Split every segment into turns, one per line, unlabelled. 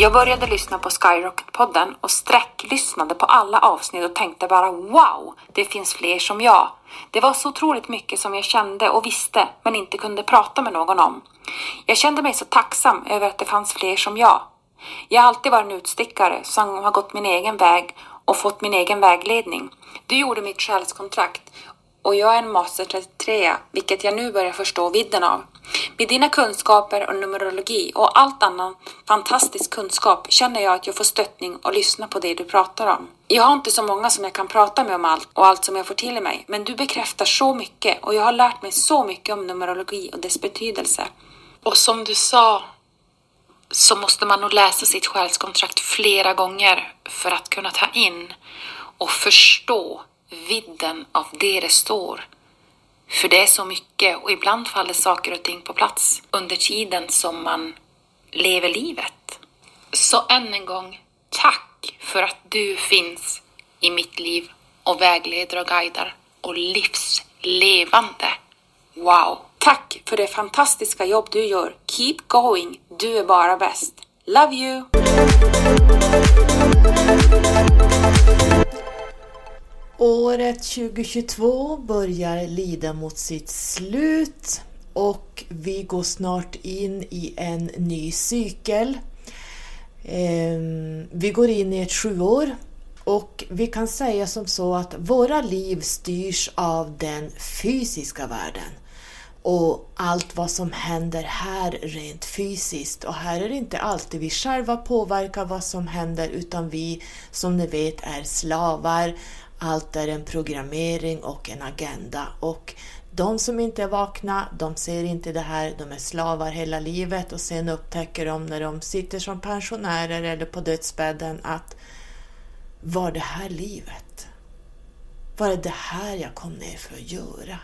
Jag började lyssna på Skyrocket-podden och sträcklyssnade på alla avsnitt och tänkte bara wow, det finns fler som jag. Det var så otroligt mycket som jag kände och visste men inte kunde prata med någon om. Jag kände mig så tacksam över att det fanns fler som jag. Jag har alltid varit en utstickare som har gått min egen väg och fått min egen vägledning. Du gjorde mitt själskontrakt och jag är en master 33, vilket jag nu börjar förstå vidden av. Med dina kunskaper om numerologi och allt annan fantastisk kunskap känner jag att jag får stöttning och lyssna på det du pratar om. Jag har inte så många som jag kan prata med om allt och allt som jag får till mig, men du bekräftar så mycket och jag har lärt mig så mycket om numerologi och dess betydelse. Och som du sa så måste man nog läsa sitt själskontrakt flera gånger för att kunna ta in och förstå vidden av det det står. För det är så mycket och ibland faller saker och ting på plats under tiden som man lever livet. Så än en gång, tack för att du finns i mitt liv och vägleder och guidar och livslevande. Wow! Tack för det fantastiska jobb du gör. Keep going. Du är bara bäst. Love you!
Året 2022 börjar lida mot sitt slut och vi går snart in i en ny cykel. Ehm, vi går in i ett sjuår och vi kan säga som så att våra liv styrs av den fysiska världen och allt vad som händer här rent fysiskt. Och här är det inte alltid vi själva påverkar vad som händer utan vi som ni vet är slavar allt är en programmering och en agenda och de som inte är vakna, de ser inte det här, de är slavar hela livet och sen upptäcker de när de sitter som pensionärer eller på dödsbädden att var det här livet? Var det det här jag kom ner för att göra?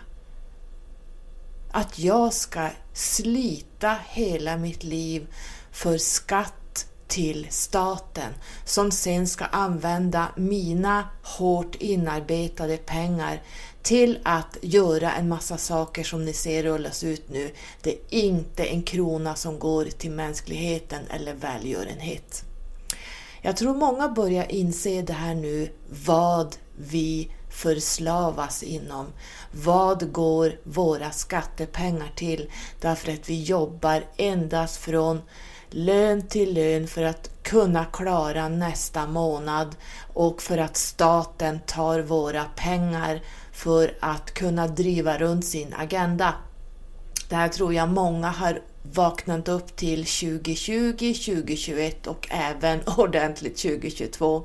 Att jag ska slita hela mitt liv för skatt till staten som sen ska använda mina hårt inarbetade pengar till att göra en massa saker som ni ser rullas ut nu. Det är inte en krona som går till mänskligheten eller välgörenhet. Jag tror många börjar inse det här nu, vad vi förslavas inom. Vad går våra skattepengar till? Därför att vi jobbar endast från lön till lön för att kunna klara nästa månad och för att staten tar våra pengar för att kunna driva runt sin agenda. Det här tror jag många har vaknat upp till 2020, 2021 och även ordentligt 2022.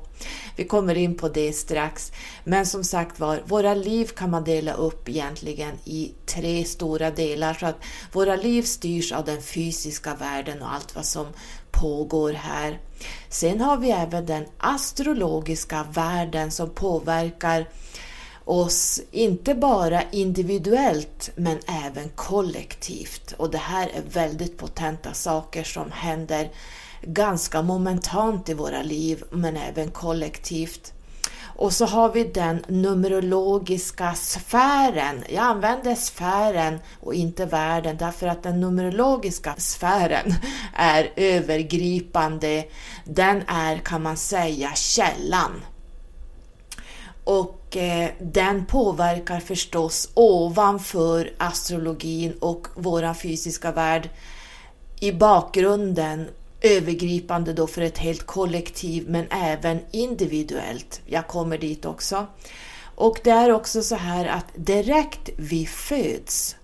Vi kommer in på det strax. Men som sagt var, våra liv kan man dela upp egentligen i tre stora delar. Så att våra liv styrs av den fysiska världen och allt vad som pågår här. Sen har vi även den astrologiska världen som påverkar oss, inte bara individuellt men även kollektivt. Och det här är väldigt potenta saker som händer ganska momentant i våra liv men även kollektivt. Och så har vi den numerologiska sfären. Jag använder sfären och inte världen därför att den numerologiska sfären är övergripande. Den är kan man säga källan och Eh, den påverkar förstås ovanför astrologin och vår fysiska värld i bakgrunden övergripande då för ett helt kollektiv men även individuellt. Jag kommer dit också. Och det är också så här att direkt vi föds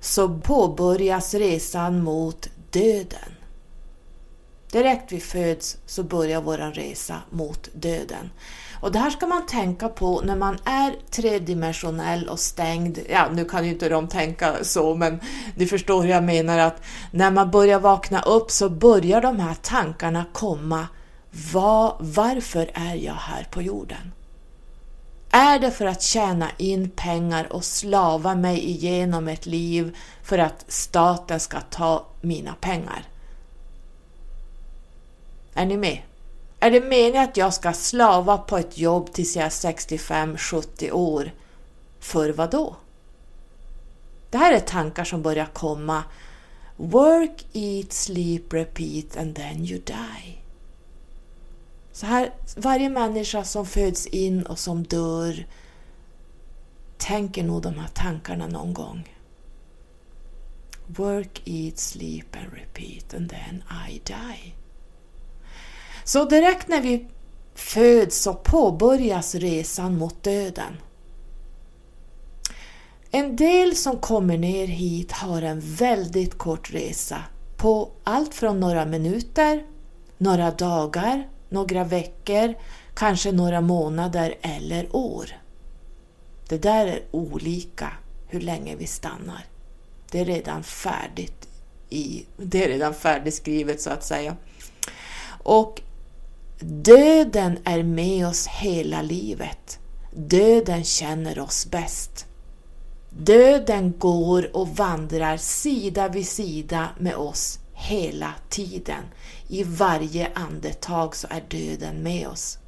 så påbörjas resan mot döden. Direkt vi föds så börjar vår resa mot döden. Och det här ska man tänka på när man är tredimensionell och stängd. Ja, nu kan ju inte de tänka så, men ni förstår hur jag menar att när man börjar vakna upp så börjar de här tankarna komma. Var, varför är jag här på jorden? Är det för att tjäna in pengar och slava mig igenom ett liv för att staten ska ta mina pengar? Är ni med? Är det meningen att jag ska slava på ett jobb tills jag är 65-70 år? För vad då? Det här är tankar som börjar komma. Work, eat, sleep, repeat and then you die. Så här, varje människa som föds in och som dör tänker nog de här tankarna någon gång. Work, eat, sleep and repeat and then I die. Så direkt när vi föds så påbörjas resan mot döden. En del som kommer ner hit har en väldigt kort resa på allt från några minuter, några dagar, några veckor, kanske några månader eller år. Det där är olika hur länge vi stannar. Det är redan färdigt i, det är redan färdigskrivet så att säga. Och döden är med oss hela livet. Döden känner oss bäst. Döden går och vandrar sida vid sida med oss hela tiden. I varje andetag så är döden med oss.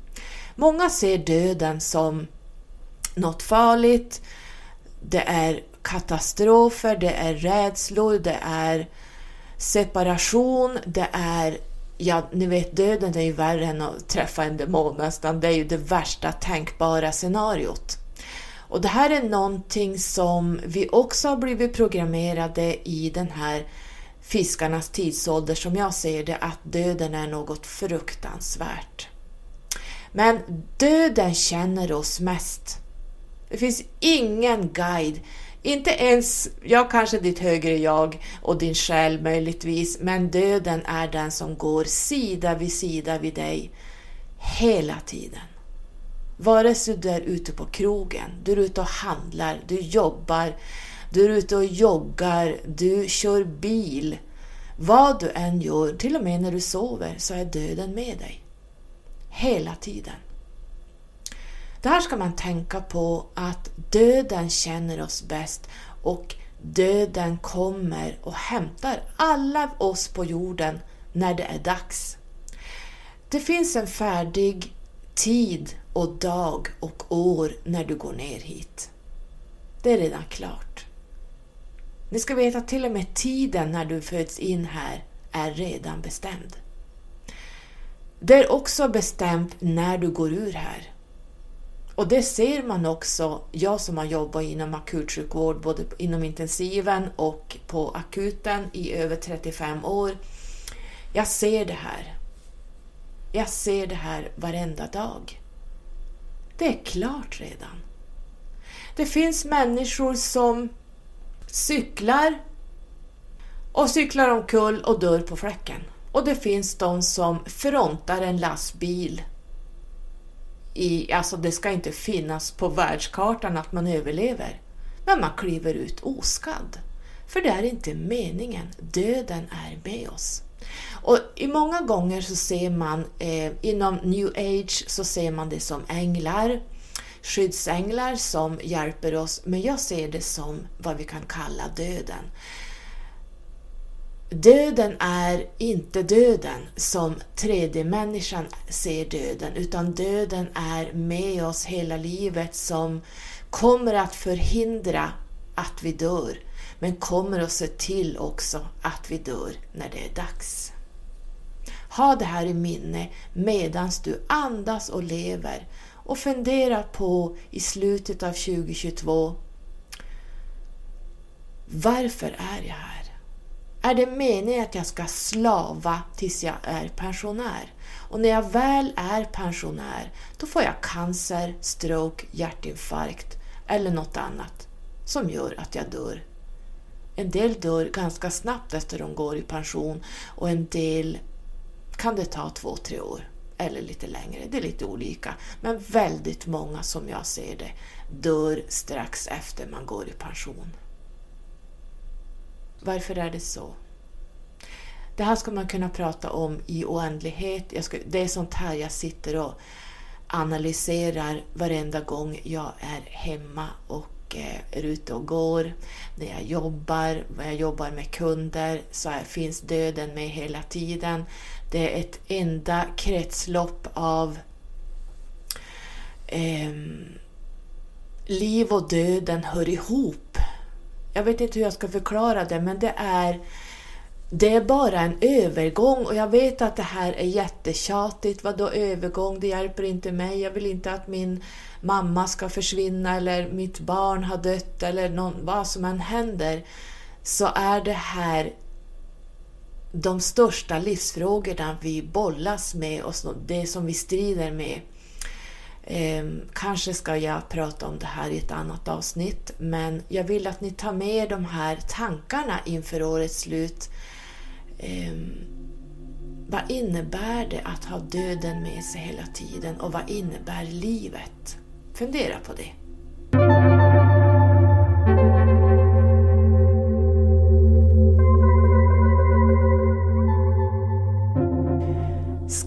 Många ser döden som något farligt, det är katastrofer, det är rädslor, det är separation, det är Ja, ni vet döden är ju värre än att träffa en demon nästan. Det är ju det värsta tänkbara scenariot. Och det här är någonting som vi också har blivit programmerade i den här fiskarnas tidsålder som jag ser det, att döden är något fruktansvärt. Men döden känner oss mest. Det finns ingen guide, inte ens, jag kanske ditt högre jag och din själ möjligtvis, men döden är den som går sida vid sida vid dig hela tiden. Vare sig du är ute på krogen, du är ute och handlar, du jobbar, du är ute och joggar, du kör bil. Vad du än gör, till och med när du sover, så är döden med dig. Hela tiden. Det här ska man tänka på att döden känner oss bäst och döden kommer och hämtar alla oss på jorden när det är dags. Det finns en färdig tid och dag och år när du går ner hit. Det är redan klart. Ni ska veta att till och med tiden när du föds in här är redan bestämd. Det är också bestämt när du går ur här. Och det ser man också, jag som har jobbat inom akutsjukvård, både inom intensiven och på akuten i över 35 år. Jag ser det här. Jag ser det här varenda dag. Det är klart redan. Det finns människor som cyklar och cyklar omkull och dör på fläcken. Och det finns de som frontar en lastbil. I, alltså det ska inte finnas på världskartan att man överlever. Men man kliver ut oskadd. För det är inte meningen. Döden är med oss. Och i många gånger så ser man eh, inom new age så ser man det som änglar, skyddsänglar som hjälper oss, men jag ser det som vad vi kan kalla döden. Döden är inte döden som tredje människan ser döden, utan döden är med oss hela livet som kommer att förhindra att vi dör, men kommer att se till också att vi dör när det är dags. Ha det här i minne medan du andas och lever och fundera på i slutet av 2022 varför är jag här? Är det meningen att jag ska slava tills jag är pensionär? Och när jag väl är pensionär, då får jag cancer, stroke, hjärtinfarkt eller något annat som gör att jag dör. En del dör ganska snabbt efter de går i pension och en del kan det ta två, tre år eller lite längre. Det är lite olika. Men väldigt många som jag ser det dör strax efter man går i pension. Varför är det så? Det här ska man kunna prata om i oändlighet. Ska, det är sånt här jag sitter och analyserar varenda gång jag är hemma och eh, är ute och går. När jag jobbar, när jag jobbar med kunder så finns döden med hela tiden. Det är ett enda kretslopp av eh, liv och döden hör ihop. Jag vet inte hur jag ska förklara det, men det är det är bara en övergång och jag vet att det här är jättetjatigt. Vadå övergång? Det hjälper inte mig. Jag vill inte att min mamma ska försvinna eller mitt barn har dött eller någon, vad som än händer. Så är det här de största livsfrågorna vi bollas med och det som vi strider med. Eh, kanske ska jag prata om det här i ett annat avsnitt, men jag vill att ni tar med de här tankarna inför årets slut. Eh, vad innebär det att ha döden med sig hela tiden och vad innebär livet? Fundera på det.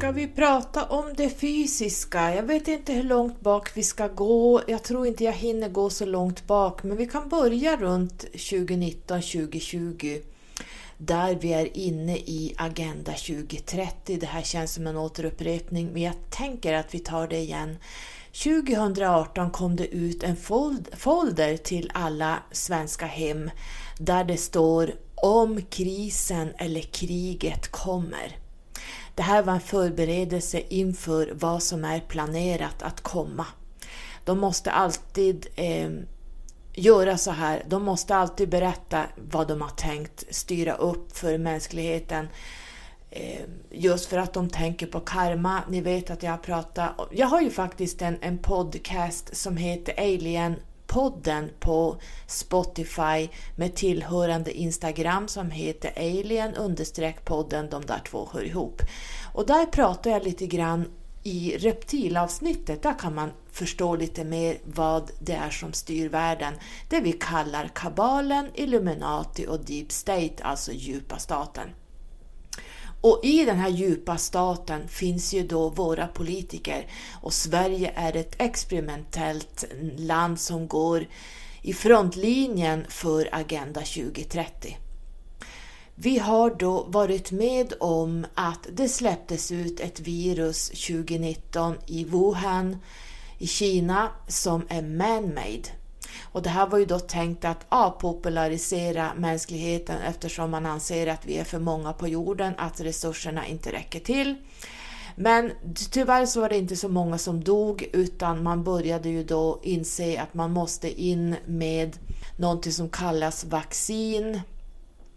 Ska vi prata om det fysiska? Jag vet inte hur långt bak vi ska gå. Jag tror inte jag hinner gå så långt bak, men vi kan börja runt 2019-2020 där vi är inne i Agenda 2030. Det här känns som en återupprepning, men jag tänker att vi tar det igen. 2018 kom det ut en folder till alla svenska hem där det står om krisen eller kriget kommer. Det här var en förberedelse inför vad som är planerat att komma. De måste alltid eh, göra så här. De måste alltid berätta vad de har tänkt styra upp för mänskligheten. Eh, just för att de tänker på karma. Ni vet att jag pratar... Jag har ju faktiskt en, en podcast som heter Alien podden på Spotify med tillhörande Instagram som heter alien podden, de där två hör ihop. Och där pratar jag lite grann i reptilavsnittet, där kan man förstå lite mer vad det är som styr världen. Det vi kallar kabalen, Illuminati och Deep State, alltså djupa staten. Och i den här djupa staten finns ju då våra politiker och Sverige är ett experimentellt land som går i frontlinjen för Agenda 2030. Vi har då varit med om att det släpptes ut ett virus 2019 i Wuhan i Kina som är man-made. Och det här var ju då tänkt att avpopularisera mänskligheten eftersom man anser att vi är för många på jorden, att resurserna inte räcker till. Men tyvärr så var det inte så många som dog utan man började ju då inse att man måste in med någonting som kallas vaccin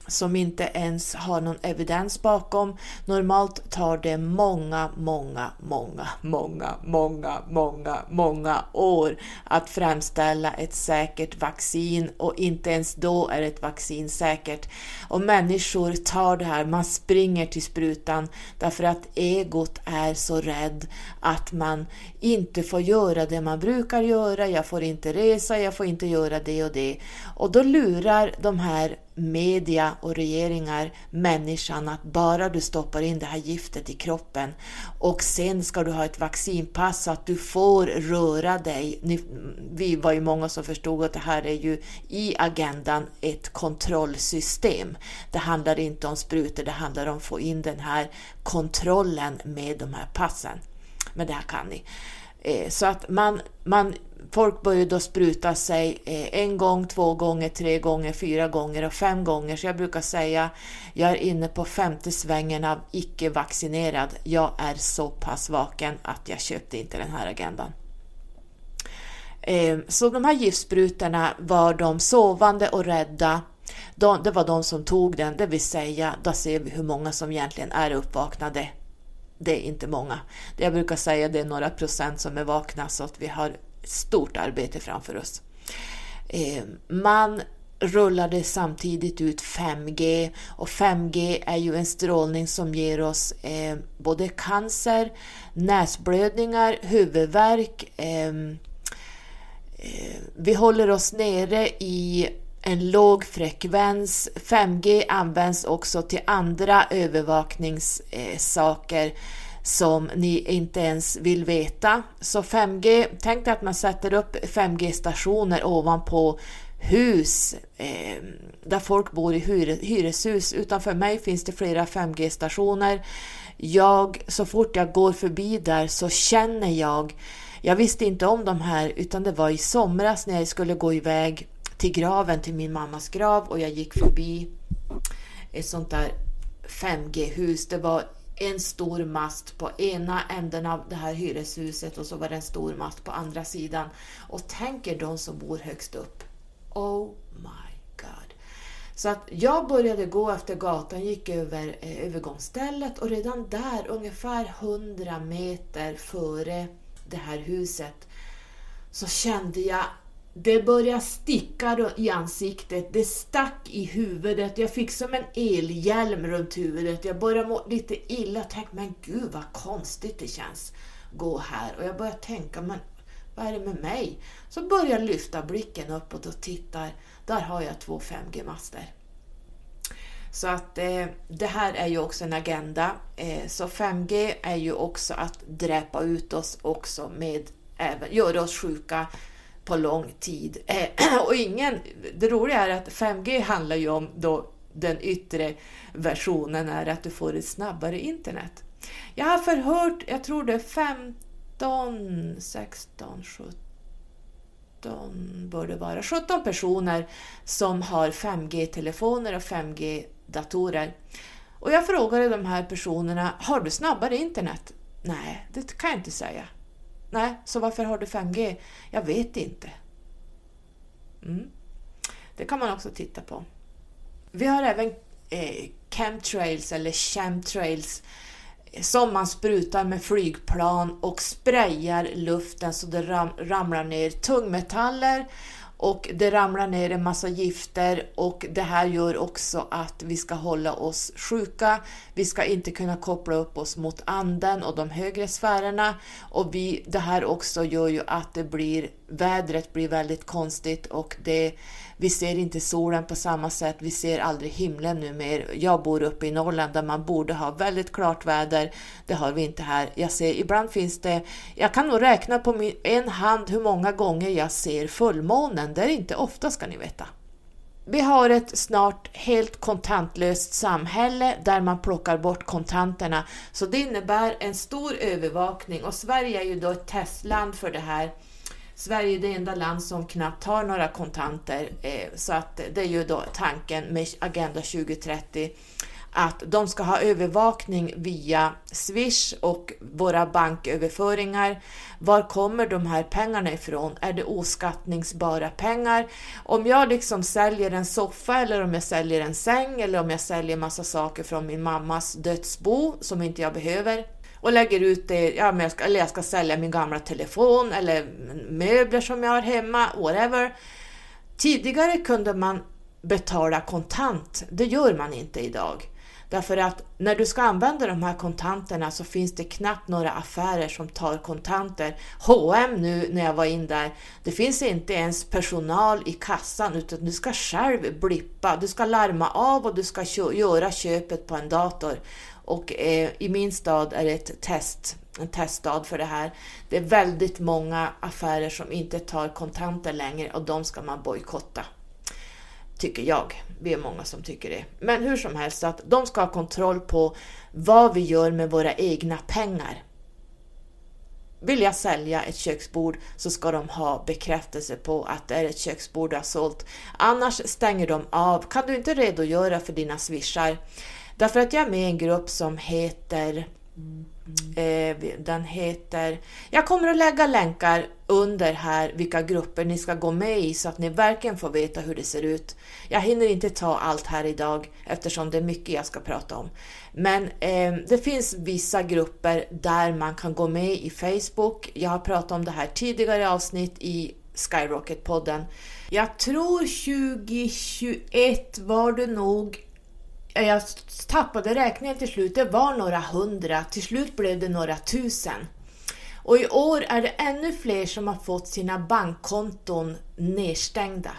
som inte ens har någon evidens bakom. Normalt tar det många, många, många, många, många, många, många år att framställa ett säkert vaccin och inte ens då är ett vaccin säkert. Och människor tar det här, man springer till sprutan därför att egot är så rädd att man inte får göra det man brukar göra, jag får inte resa, jag får inte göra det och det. Och då lurar de här media och regeringar människan att bara du stoppar in det här giftet i kroppen och sen ska du ha ett vaccinpass så att du får röra dig. vi var ju många som förstod att det här är ju i agendan ett kontrollsystem. Det handlar inte om sprutor, det handlar om att få in den här kontrollen med de här passen. Men det här kan ni. Eh, så att man, man Folk började då spruta sig eh, en gång, två gånger, tre gånger, fyra gånger och fem gånger. Så jag brukar säga jag är inne på femte svängen av icke-vaccinerad. Jag är så pass vaken att jag köpte inte den här agendan. Ehm, så de här giftsprutorna var de sovande och rädda. det var de som tog den, det vill säga, då ser vi hur många som egentligen är uppvaknade det är inte många. Jag brukar säga det är några procent som är vakna så att vi har stort arbete framför oss. Eh, man rullade samtidigt ut 5G och 5G är ju en strålning som ger oss eh, både cancer, näsblödningar, huvudvärk. Eh, eh, vi håller oss nere i en låg frekvens. 5G används också till andra övervakningssaker som ni inte ens vill veta. Så 5G, tänk dig att man sätter upp 5G-stationer ovanpå hus eh, där folk bor i hyreshus. Utanför mig finns det flera 5G-stationer. Jag, så fort jag går förbi där så känner jag, jag visste inte om de här utan det var i somras när jag skulle gå iväg till graven, till min mammas grav och jag gick förbi ett sånt där 5G-hus. Det var en stor mast på ena änden av det här hyreshuset och så var det en stor mast på andra sidan. Och tänk er de som bor högst upp. Oh my god. Så att jag började gå efter gatan, gick över eh, övergångsstället och redan där, ungefär 100 meter före det här huset, så kände jag det började sticka i ansiktet, det stack i huvudet, jag fick som en elhjälm runt huvudet. Jag började må lite illa och tänkte, men gud vad konstigt det känns att gå här. Och jag började tänka, men vad är det med mig? Så började jag lyfta blicken uppåt och tittar, där har jag två 5G-master. Så att eh, det här är ju också en agenda. Eh, så 5G är ju också att dräpa ut oss också med även göra oss sjuka på lång tid. Eh, och ingen, det roliga är att 5G handlar ju om då den yttre versionen är att du får ett snabbare internet. Jag har förhört, jag tror det är 15, 16, 17 bör det vara, 17 personer som har 5G-telefoner och 5G-datorer. Och jag frågade de här personerna, har du snabbare internet? Nej, det kan jag inte säga. Nej, så varför har du 5G? Jag vet inte. Mm. Det kan man också titta på. Vi har även eh, chemtrails eller chemtrails eh, som man sprutar med flygplan och sprayar luften så det ram ramlar ner tungmetaller och det ramlar ner en massa gifter och det här gör också att vi ska hålla oss sjuka. Vi ska inte kunna koppla upp oss mot anden och de högre sfärerna och vi, det här också gör ju att det blir, vädret blir väldigt konstigt och det vi ser inte solen på samma sätt, vi ser aldrig himlen nu mer. Jag bor uppe i Norrland där man borde ha väldigt klart väder. Det har vi inte här. Jag ser, ibland finns det, jag kan nog räkna på min, en hand hur många gånger jag ser fullmånen. Det är inte ofta ska ni veta. Vi har ett snart helt kontantlöst samhälle där man plockar bort kontanterna. Så det innebär en stor övervakning och Sverige är ju då ett testland för det här. Sverige är det enda land som knappt har några kontanter, eh, så att det är ju då tanken med Agenda 2030 att de ska ha övervakning via Swish och våra banköverföringar. Var kommer de här pengarna ifrån? Är det oskattningsbara pengar? Om jag liksom säljer en soffa eller om jag säljer en säng eller om jag säljer massa saker från min mammas dödsbo som inte jag behöver, och lägger ut det, ja, men jag ska, eller jag ska sälja min gamla telefon eller möbler som jag har hemma, whatever. Tidigare kunde man betala kontant, det gör man inte idag. Därför att när du ska använda de här kontanterna så finns det knappt några affärer som tar kontanter. H&M nu när jag var in där, det finns inte ens personal i kassan utan du ska själv blippa, du ska larma av och du ska göra köpet på en dator. Och eh, i min stad är det ett test, en teststad för det här. Det är väldigt många affärer som inte tar kontanter längre och de ska man bojkotta. Tycker jag. Vi är många som tycker det. Men hur som helst, att de ska ha kontroll på vad vi gör med våra egna pengar. Vill jag sälja ett köksbord så ska de ha bekräftelse på att det är ett köksbord du har sålt. Annars stänger de av. Kan du inte redogöra för dina swishar? Därför att jag är med i en grupp som heter eh, den heter... Jag kommer att lägga länkar under här vilka grupper ni ska gå med i så att ni verkligen får veta hur det ser ut. Jag hinner inte ta allt här idag eftersom det är mycket jag ska prata om. Men eh, det finns vissa grupper där man kan gå med i Facebook. Jag har pratat om det här tidigare avsnitt i Skyrocket-podden. Jag tror 2021 var det nog Eh, jag tappade räkningen till slut. Det var några hundra, till slut blev det några tusen. Och i år är det ännu fler som har fått sina bankkonton nedstängda.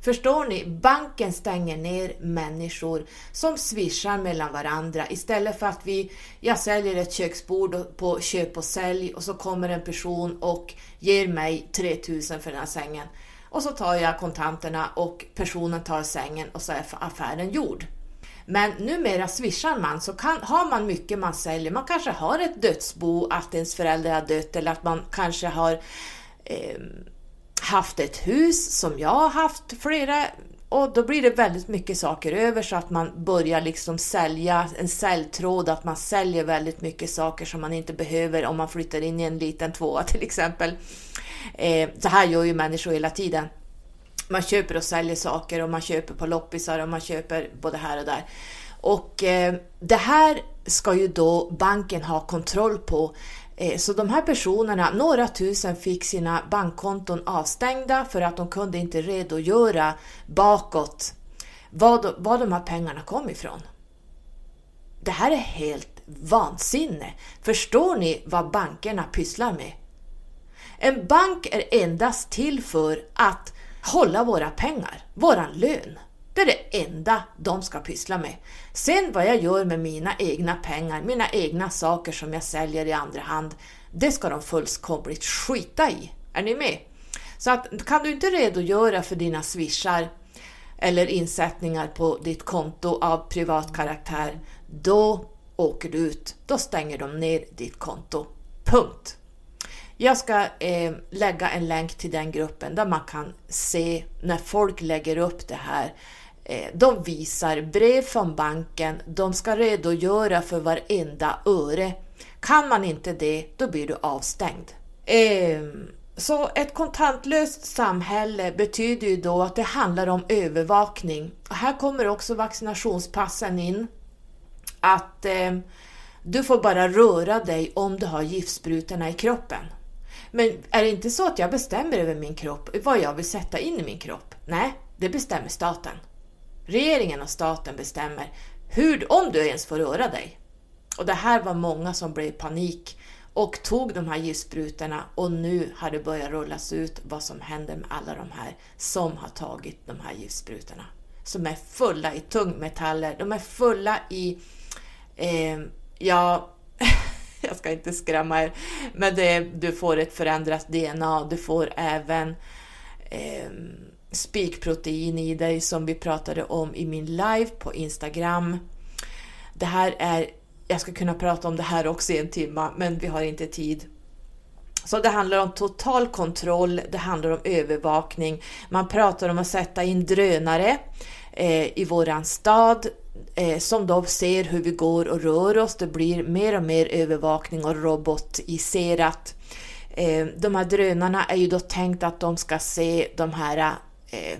Förstår ni? Banken stänger ner människor som swishar mellan varandra istället för att vi, jag säljer ett köksbord på köp och sälj och så kommer en person och ger mig 3000 för den här sängen. Och så tar jag kontanterna och personen tar sängen och så är affären gjord. Men numera swishar man så kan, har man mycket man säljer. Man kanske har ett dödsbo, att ens förälder har dött eller att man kanske har eh, haft ett hus som jag har haft flera och då blir det väldigt mycket saker över så att man börjar liksom sälja en säljtråd, att man säljer väldigt mycket saker som man inte behöver om man flyttar in i en liten tvåa till exempel. Eh, så här gör ju människor hela tiden. Man köper och säljer saker och man köper på loppisar och man köper både här och där. Och eh, det här ska ju då banken ha kontroll på. Eh, så de här personerna, några tusen, fick sina bankkonton avstängda för att de kunde inte redogöra bakåt var var de här pengarna kom ifrån. Det här är helt vansinne. Förstår ni vad bankerna pysslar med? En bank är endast till för att hålla våra pengar, våran lön. Det är det enda de ska pyssla med. Sen vad jag gör med mina egna pengar, mina egna saker som jag säljer i andra hand, det ska de fullkomligt skita i. Är ni med? Så att, kan du inte redogöra för dina swishar eller insättningar på ditt konto av privat karaktär, då åker du ut. Då stänger de ner ditt konto. Punkt. Jag ska eh, lägga en länk till den gruppen där man kan se när folk lägger upp det här. Eh, de visar brev från banken, de ska redogöra för varenda öre. Kan man inte det, då blir du avstängd. Eh, så ett kontantlöst samhälle betyder ju då att det handlar om övervakning. Och här kommer också vaccinationspassen in. Att eh, du får bara röra dig om du har giftsprutorna i kroppen. Men är det inte så att jag bestämmer över min kropp, vad jag vill sätta in i min kropp? Nej, det bestämmer staten. Regeringen och staten bestämmer hur, om du ens får röra dig. Och det här var många som blev panik och tog de här giftsprutorna och nu har det börjat rullas ut vad som händer med alla de här som har tagit de här giftsprutorna. Som är fulla i tungmetaller, de är fulla i, eh, ja, jag ska inte skrämma er, men det, du får ett förändrat DNA, du får även eh, spikprotein i dig som vi pratade om i min live på Instagram. Det här är, jag ska kunna prata om det här också i en timme, men vi har inte tid. Så det handlar om total kontroll, det handlar om övervakning. Man pratar om att sätta in drönare eh, i våran stad eh, som då ser hur vi går och rör oss. Det blir mer och mer övervakning och robotiserat. Eh, de här drönarna är ju då tänkt att de ska se de här eh,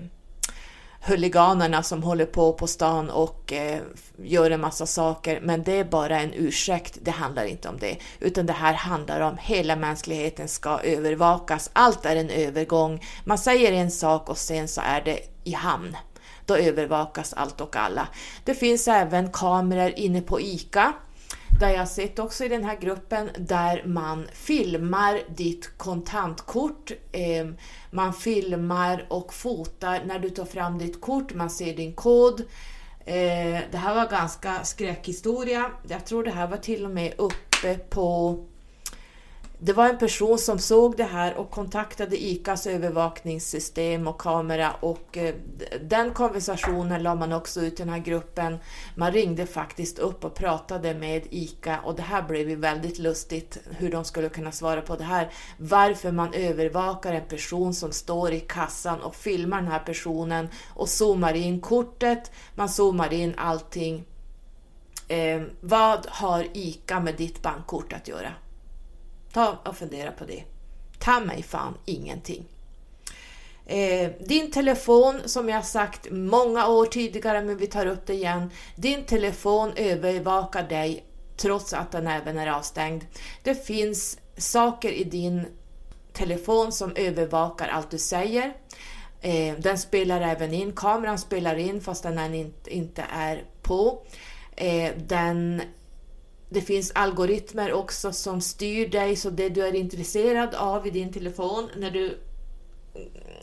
huliganerna som håller på på stan och eh, gör en massa saker, men det är bara en ursäkt. Det handlar inte om det, utan det här handlar om hela mänskligheten ska övervakas. Allt är en övergång. Man säger en sak och sen så är det i hamn. Då övervakas allt och alla. Det finns även kameror inne på ICA där jag sett också i den här gruppen där man filmar ditt kontantkort. Ehm, man filmar och fotar när du tar fram ditt kort, man ser din kod. Ehm, det här var ganska skräckhistoria. Jag tror det här var till och med uppe på det var en person som såg det här och kontaktade ICAs övervakningssystem och kamera och eh, den konversationen la man också ut i den här gruppen. Man ringde faktiskt upp och pratade med ICA och det här blev ju väldigt lustigt hur de skulle kunna svara på det här. Varför man övervakar en person som står i kassan och filmar den här personen och zoomar in kortet, man zoomar in allting. Eh, vad har ICA med ditt bankkort att göra? Ta och fundera på det. Ta mig fan ingenting. Eh, din telefon, som jag sagt många år tidigare, men vi tar upp det igen. Din telefon övervakar dig trots att den även är avstängd. Det finns saker i din telefon som övervakar allt du säger. Eh, den spelar även in, kameran spelar in fast den inte är på. Eh, den det finns algoritmer också som styr dig, så det du är intresserad av i din telefon, när du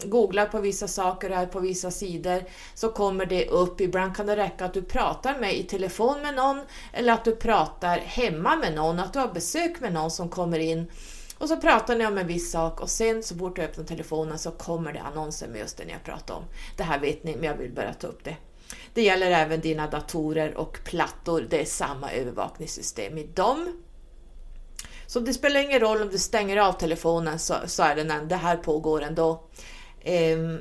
googlar på vissa saker här på vissa sidor så kommer det upp. Ibland kan det räcka att du pratar med i telefon med någon eller att du pratar hemma med någon, att du har besök med någon som kommer in och så pratar ni om en viss sak och sen så fort du öppnar telefonen så kommer det annonser med just det ni har pratat om. Det här vet ni, men jag vill bara ta upp det. Det gäller även dina datorer och plattor. Det är samma övervakningssystem i dem. Så det spelar ingen roll om du stänger av telefonen så, så är det, det här pågår ändå. Ehm,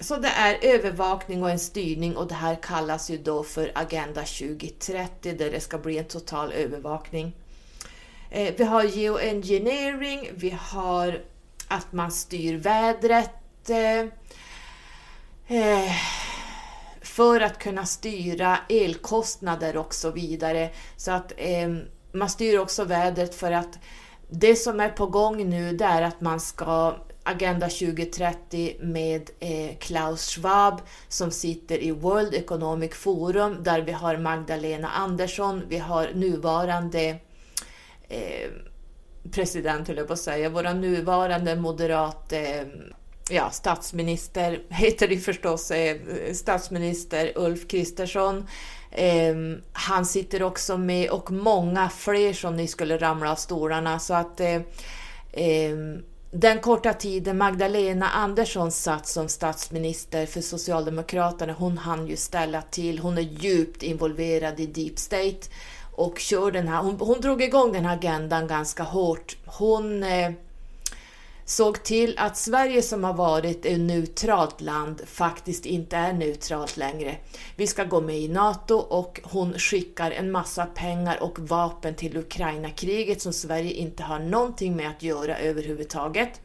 så det är övervakning och en styrning och det här kallas ju då för Agenda 2030 där det ska bli en total övervakning. Ehm, vi har geoengineering, vi har att man styr vädret Ehm, för att kunna styra elkostnader och så vidare. Så att eh, man styr också vädret för att det som är på gång nu det är att man ska Agenda 2030 med eh, Klaus Schwab som sitter i World Economic Forum där vi har Magdalena Andersson, vi har nuvarande eh, president, höll jag på att säga, våra nuvarande moderat eh, ja, statsminister, heter det förstås, eh, statsminister Ulf Kristersson. Ehm, han sitter också med och många fler som ni skulle ramla av stolarna så att eh, ehm, den korta tiden Magdalena Andersson satt som statsminister för Socialdemokraterna, hon hann ju ställa till. Hon är djupt involverad i Deep State och kör den här, hon, hon drog igång den här agendan ganska hårt. Hon eh, såg till att Sverige som har varit ett neutralt land faktiskt inte är neutralt längre. Vi ska gå med i NATO och hon skickar en massa pengar och vapen till Ukraina-kriget som Sverige inte har någonting med att göra överhuvudtaget.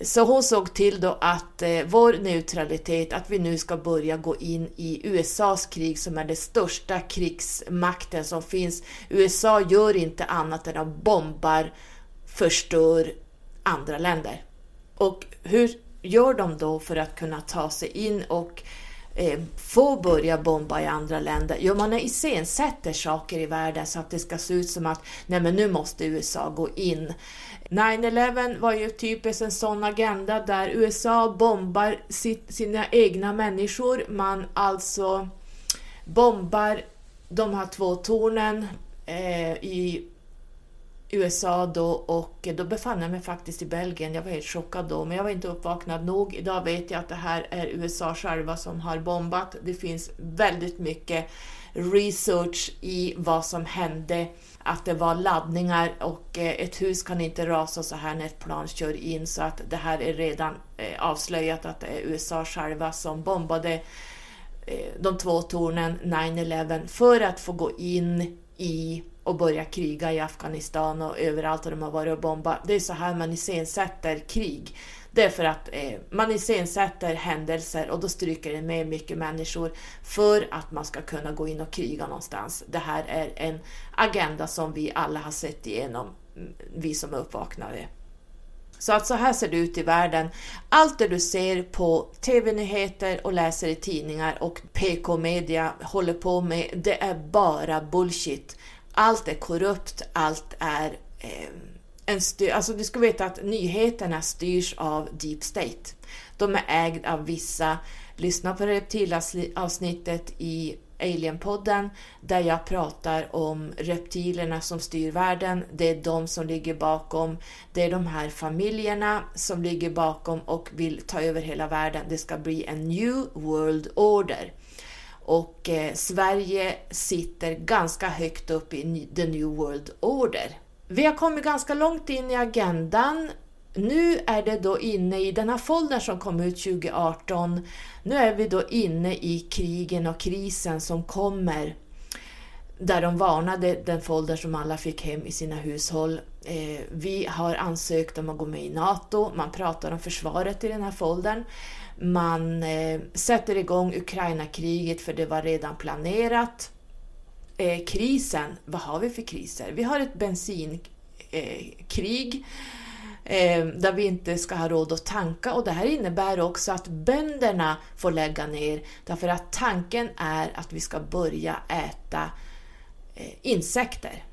Så hon såg till då att eh, vår neutralitet, att vi nu ska börja gå in i USAs krig som är den största krigsmakten som finns. USA gör inte annat än att bombar, förstör, andra länder. Och hur gör de då för att kunna ta sig in och eh, få börja bomba i andra länder? Jo, man iscensätter saker i världen så att det ska se ut som att nej men nu måste USA gå in. 9-11 var ju typiskt en sån agenda där USA bombar sitt, sina egna människor. Man alltså bombar de här två tornen eh, i USA då och då befann jag mig faktiskt i Belgien. Jag var helt chockad då, men jag var inte uppvaknad nog. Idag vet jag att det här är USA själva som har bombat. Det finns väldigt mycket research i vad som hände, att det var laddningar och eh, ett hus kan inte rasa så här när ett plan kör in så att det här är redan eh, avslöjat att det är USA själva som bombade eh, de två tornen 9-11 för att få gå in i och börja kriga i Afghanistan och överallt där de har varit och bombat. Det är så här man iscensätter krig. Det är för att eh, man iscensätter händelser och då stryker det med mycket människor för att man ska kunna gå in och kriga någonstans. Det här är en agenda som vi alla har sett igenom, mm, vi som är uppvaknade. Så att så här ser det ut i världen. Allt det du ser på TV-nyheter och läser i tidningar och PK-media håller på med, det är bara bullshit allt är korrupt, allt är eh, en styr, alltså du ska veta att nyheterna styrs av Deep State. De är ägda av vissa. Lyssna på reptilavsnittet i Alienpodden där jag pratar om reptilerna som styr världen. Det är de som ligger bakom. Det är de här familjerna som ligger bakom och vill ta över hela världen. Det ska bli en New World Order och eh, Sverige sitter ganska högt upp i the New World Order. Vi har kommit ganska långt in i agendan. Nu är det då inne i den här foldern som kom ut 2018. Nu är vi då inne i krigen och krisen som kommer där de varnade den folder som alla fick hem i sina hushåll. Eh, vi har ansökt om att gå med i NATO, man pratar om försvaret i den här foldern. Man eh, sätter igång Ukraina-kriget för det var redan planerat. Eh, krisen, vad har vi för kriser? Vi har ett bensinkrig eh, eh, där vi inte ska ha råd att tanka och det här innebär också att bönderna får lägga ner därför att tanken är att vi ska börja äta eh, insekter.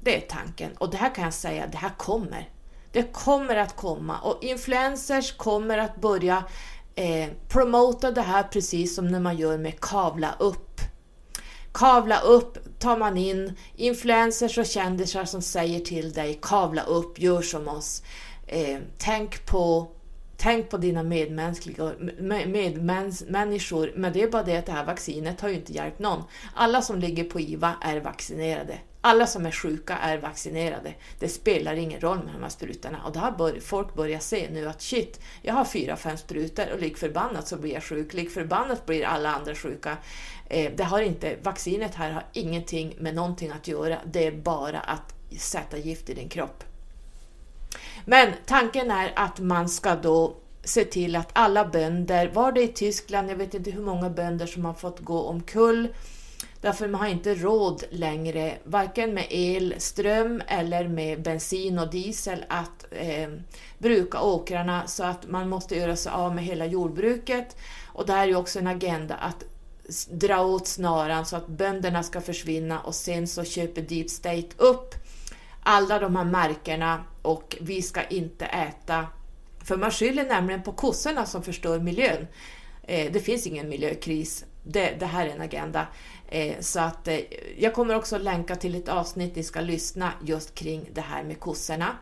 Det är tanken och det här kan jag säga, det här kommer. Det kommer att komma och influencers kommer att börja eh, promota det här precis som när man gör med kavla upp. Kavla upp tar man in influencers och kändisar som säger till dig kavla upp, gör som oss. Eh, tänk på Tänk på dina medmänskliga, medmänniskor, men det är bara det att det här vaccinet har ju inte hjälpt någon. Alla som ligger på IVA är vaccinerade. Alla som är sjuka är vaccinerade. Det spelar ingen roll med de här sprutorna. Och det har bör, folk börjat se nu att shit, jag har fyra, fem sprutor och lik förbannat så blir jag sjuk. Lik förbannat blir alla andra sjuka. Eh, det har inte, vaccinet här har ingenting med någonting att göra. Det är bara att sätta gift i din kropp. Men tanken är att man ska då se till att alla bönder, var det i Tyskland, jag vet inte hur många bönder som har fått gå omkull, därför man har inte råd längre, varken med el, ström eller med bensin och diesel, att eh, bruka åkrarna så att man måste göra sig av med hela jordbruket. Och det här är ju också en agenda att dra åt snaran så att bönderna ska försvinna och sen så köper Deep State upp alla de här markerna och vi ska inte äta för man skyller nämligen på kossorna som förstör miljön. Eh, det finns ingen miljökris. Det, det här är en agenda. Eh, så att eh, jag kommer också länka till ett avsnitt ni ska lyssna just kring det här med kossorna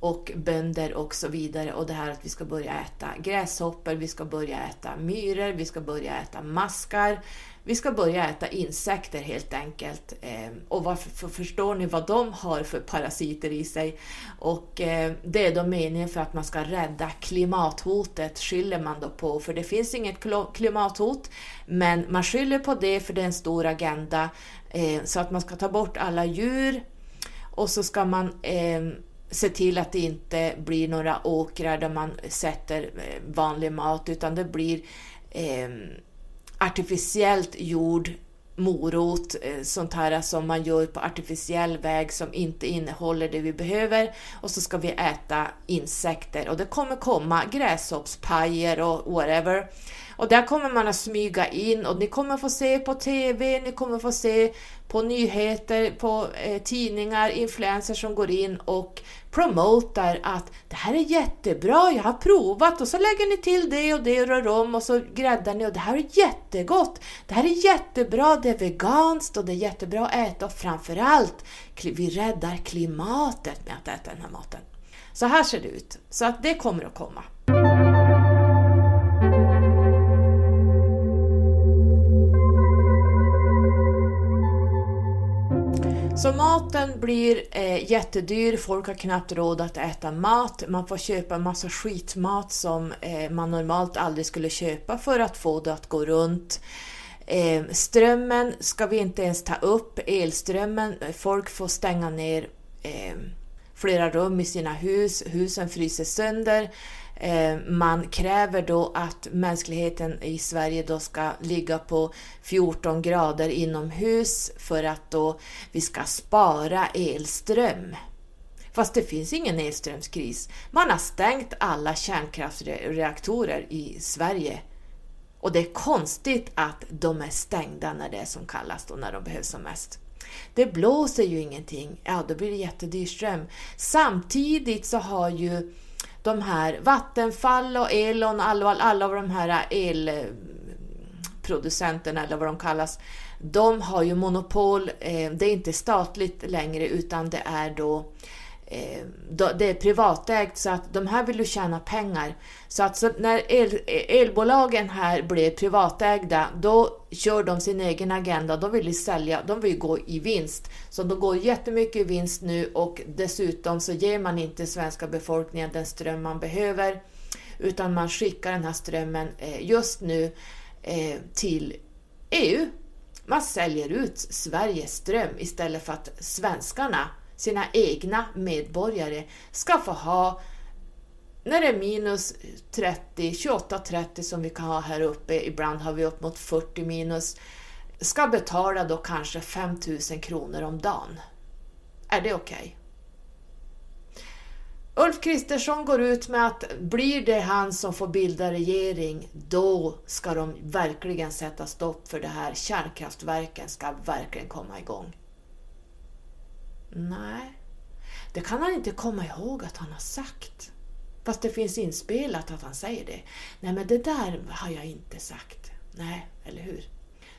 och bönder och så vidare. Och det här att vi ska börja äta gräshoppor, vi ska börja äta myror, vi ska börja äta maskar, vi ska börja äta insekter helt enkelt. Eh, och varför, förstår ni vad de har för parasiter i sig? Och eh, det är då meningen för att man ska rädda klimathotet, skyller man då på, för det finns inget klimathot, men man skyller på det för det är en stor agenda, eh, så att man ska ta bort alla djur och så ska man ehm, se till att det inte blir några åkrar där man sätter ehm, vanlig mat, utan det blir ehm, artificiellt gjord morot, eh, sånt här som man gör på artificiell väg som inte innehåller det vi behöver. Och så ska vi äta insekter. Och det kommer komma gräshoppspajer och whatever. Och där kommer man att smyga in. Och ni kommer få se på TV, ni kommer få se på nyheter, på eh, tidningar, influencers som går in och promotar att det här är jättebra, jag har provat och så lägger ni till det och det och rör om och så gräddar ni och det här är jättegott. Det här är jättebra, det är veganskt och det är jättebra att äta och framförallt vi räddar klimatet med att äta den här maten. Så här ser det ut. Så att det kommer att komma. Så maten blir eh, jättedyr, folk har knappt råd att äta mat, man får köpa en massa skitmat som eh, man normalt aldrig skulle köpa för att få det att gå runt. Eh, strömmen ska vi inte ens ta upp, elströmmen, eh, folk får stänga ner eh, flera rum i sina hus, husen fryser sönder. Eh, man kräver då att mänskligheten i Sverige då ska ligga på 14 grader inomhus för att då vi ska spara elström. Fast det finns ingen elströmskris. Man har stängt alla kärnkraftsreaktorer i Sverige. Och det är konstigt att de är stängda när det är som kallast och när de behövs som mest. Det blåser ju ingenting, ja då blir det jättedyr ström. Samtidigt så har ju de här Vattenfall och Elon, alla, alla av de här elproducenterna eller vad de kallas, de har ju monopol. Eh, det är inte statligt längre utan det är då Eh, Eh, det är privatägt så att de här vill ju tjäna pengar. Så att så när el, elbolagen här blir privatägda, då kör de sin egen agenda. De vill ju sälja, de vill gå i vinst. Så de går jättemycket i vinst nu och dessutom så ger man inte svenska befolkningen den ström man behöver, utan man skickar den här strömmen eh, just nu eh, till EU. Man säljer ut Sveriges ström istället för att svenskarna sina egna medborgare ska få ha när det är minus 30, 28-30 som vi kan ha här uppe, ibland har vi upp mot 40 minus, ska betala då kanske 5000 kronor om dagen. Är det okej? Okay? Ulf Kristersson går ut med att blir det han som får bilda regering, då ska de verkligen sätta stopp för det här. Kärnkraftverken ska verkligen komma igång. Nej, det kan han inte komma ihåg att han har sagt. Fast det finns inspelat att han säger det. Nej, men det där har jag inte sagt. Nej, eller hur?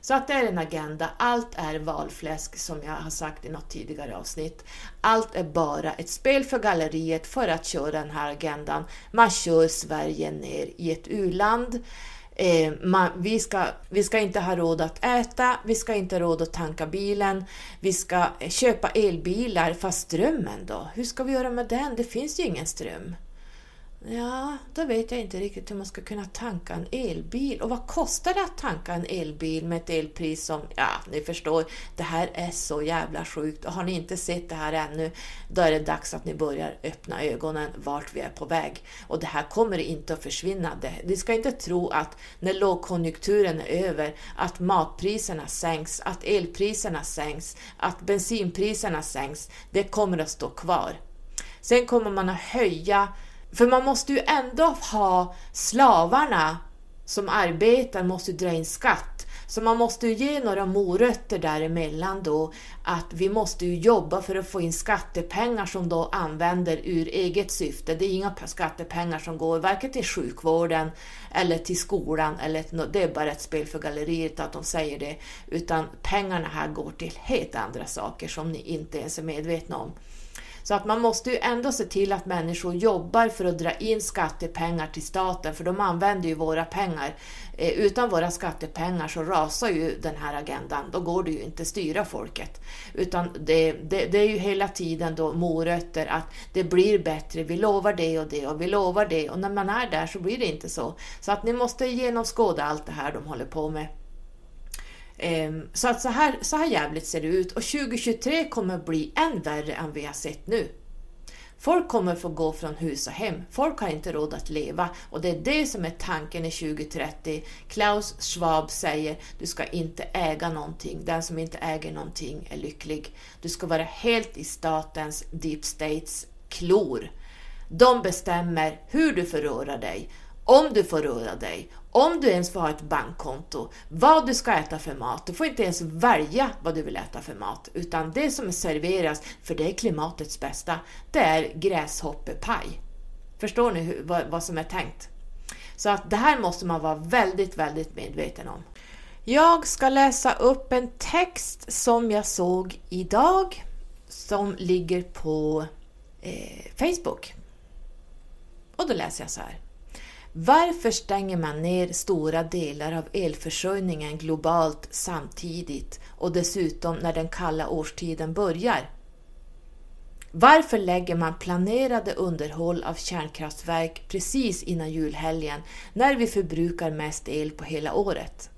Så att det är en agenda. Allt är valfläsk som jag har sagt i något tidigare avsnitt. Allt är bara ett spel för galleriet för att köra den här agendan. Man kör Sverige ner i ett u-land Eh, man, vi, ska, vi ska inte ha råd att äta, vi ska inte ha råd att tanka bilen, vi ska eh, köpa elbilar, fast strömmen då? Hur ska vi göra med den? Det finns ju ingen ström. Ja, då vet jag inte riktigt hur man ska kunna tanka en elbil. Och vad kostar det att tanka en elbil med ett elpris som, ja, ni förstår, det här är så jävla sjukt. Och har ni inte sett det här ännu, då är det dags att ni börjar öppna ögonen vart vi är på väg. Och det här kommer inte att försvinna. Ni ska inte tro att när lågkonjunkturen är över, att matpriserna sänks, att elpriserna sänks, att bensinpriserna sänks. Det kommer att stå kvar. Sen kommer man att höja för man måste ju ändå ha slavarna som arbetar måste dra in skatt. Så man måste ju ge några morötter däremellan då att vi måste ju jobba för att få in skattepengar som då använder ur eget syfte. Det är inga skattepengar som går varken till sjukvården eller till skolan, eller det är bara ett spel för galleriet att de säger det, utan pengarna här går till helt andra saker som ni inte ens är medvetna om. Så att man måste ju ändå se till att människor jobbar för att dra in skattepengar till staten, för de använder ju våra pengar. Eh, utan våra skattepengar så rasar ju den här agendan, då går det ju inte att styra folket. Utan det, det, det är ju hela tiden då morötter att det blir bättre, vi lovar det och det och vi lovar det och när man är där så blir det inte så. Så att ni måste genomskåda allt det här de håller på med. Ehm, så att så här, så här jävligt ser det ut och 2023 kommer bli än värre än vi har sett nu. Folk kommer få gå från hus och hem. Folk har inte råd att leva och det är det som är tanken i 2030. Klaus Schwab säger du ska inte äga någonting. Den som inte äger någonting är lycklig. Du ska vara helt i statens, deep states, klor. De bestämmer hur du får röra dig, om du får röra dig, om du ens får ha ett bankkonto, vad du ska äta för mat. Du får inte ens välja vad du vill äta för mat, utan det som serveras, för det är klimatets bästa, det är gräshoppepaj. Förstår ni hur, vad, vad som är tänkt? Så att det här måste man vara väldigt, väldigt medveten om. Jag ska läsa upp en text som jag såg idag som ligger på eh, Facebook. Och då läser jag så här. Varför stänger man ner stora delar av elförsörjningen globalt samtidigt och dessutom när den kalla årstiden börjar? Varför lägger man planerade underhåll av kärnkraftverk precis innan julhelgen när vi förbrukar mest el på hela året?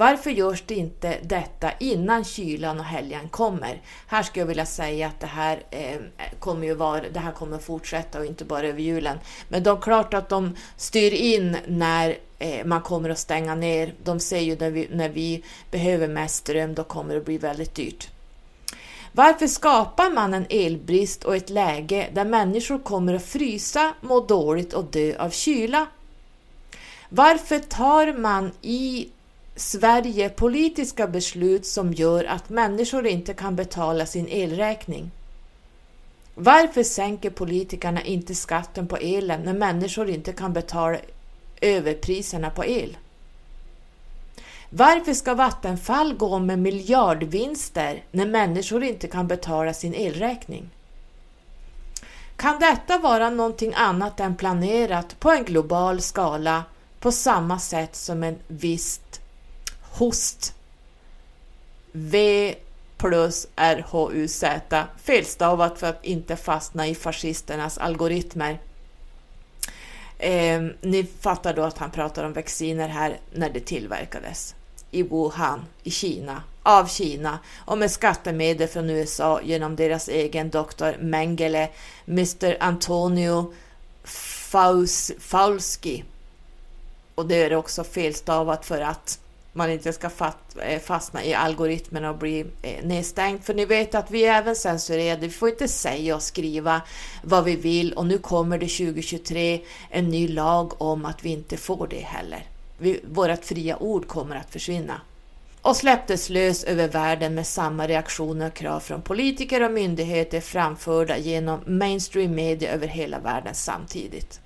Varför görs det inte detta innan kylan och helgen kommer? Här skulle jag vilja säga att det här eh, kommer ju vara, det här kommer fortsätta och inte bara över julen. Men det är klart att de styr in när eh, man kommer att stänga ner. De ser ju när vi, när vi behöver mest ström, då kommer det bli väldigt dyrt. Varför skapar man en elbrist och ett läge där människor kommer att frysa, må dåligt och dö av kyla? Varför tar man i Sverige politiska beslut som gör att människor inte kan betala sin elräkning? Varför sänker politikerna inte skatten på elen när människor inte kan betala överpriserna på el? Varför ska Vattenfall gå med miljardvinster när människor inte kan betala sin elräkning? Kan detta vara någonting annat än planerat på en global skala på samma sätt som en visst host. V plus RHUZ. Felstavat för att inte fastna i fascisternas algoritmer. Eh, ni fattar då att han pratar om vacciner här när det tillverkades i Wuhan i Kina, av Kina och med skattemedel från USA genom deras egen doktor Mengele, Mr Antonio Faus, Faulski. Och det är också felstavat för att man inte ska eh, fastna i algoritmerna och bli eh, nedstängd. För ni vet att vi är även censurerade. Vi får inte säga och skriva vad vi vill och nu kommer det 2023 en ny lag om att vi inte får det heller. Vi, vårt fria ord kommer att försvinna. Och släpptes lös över världen med samma reaktioner och krav från politiker och myndigheter framförda genom mainstream media över hela världen samtidigt.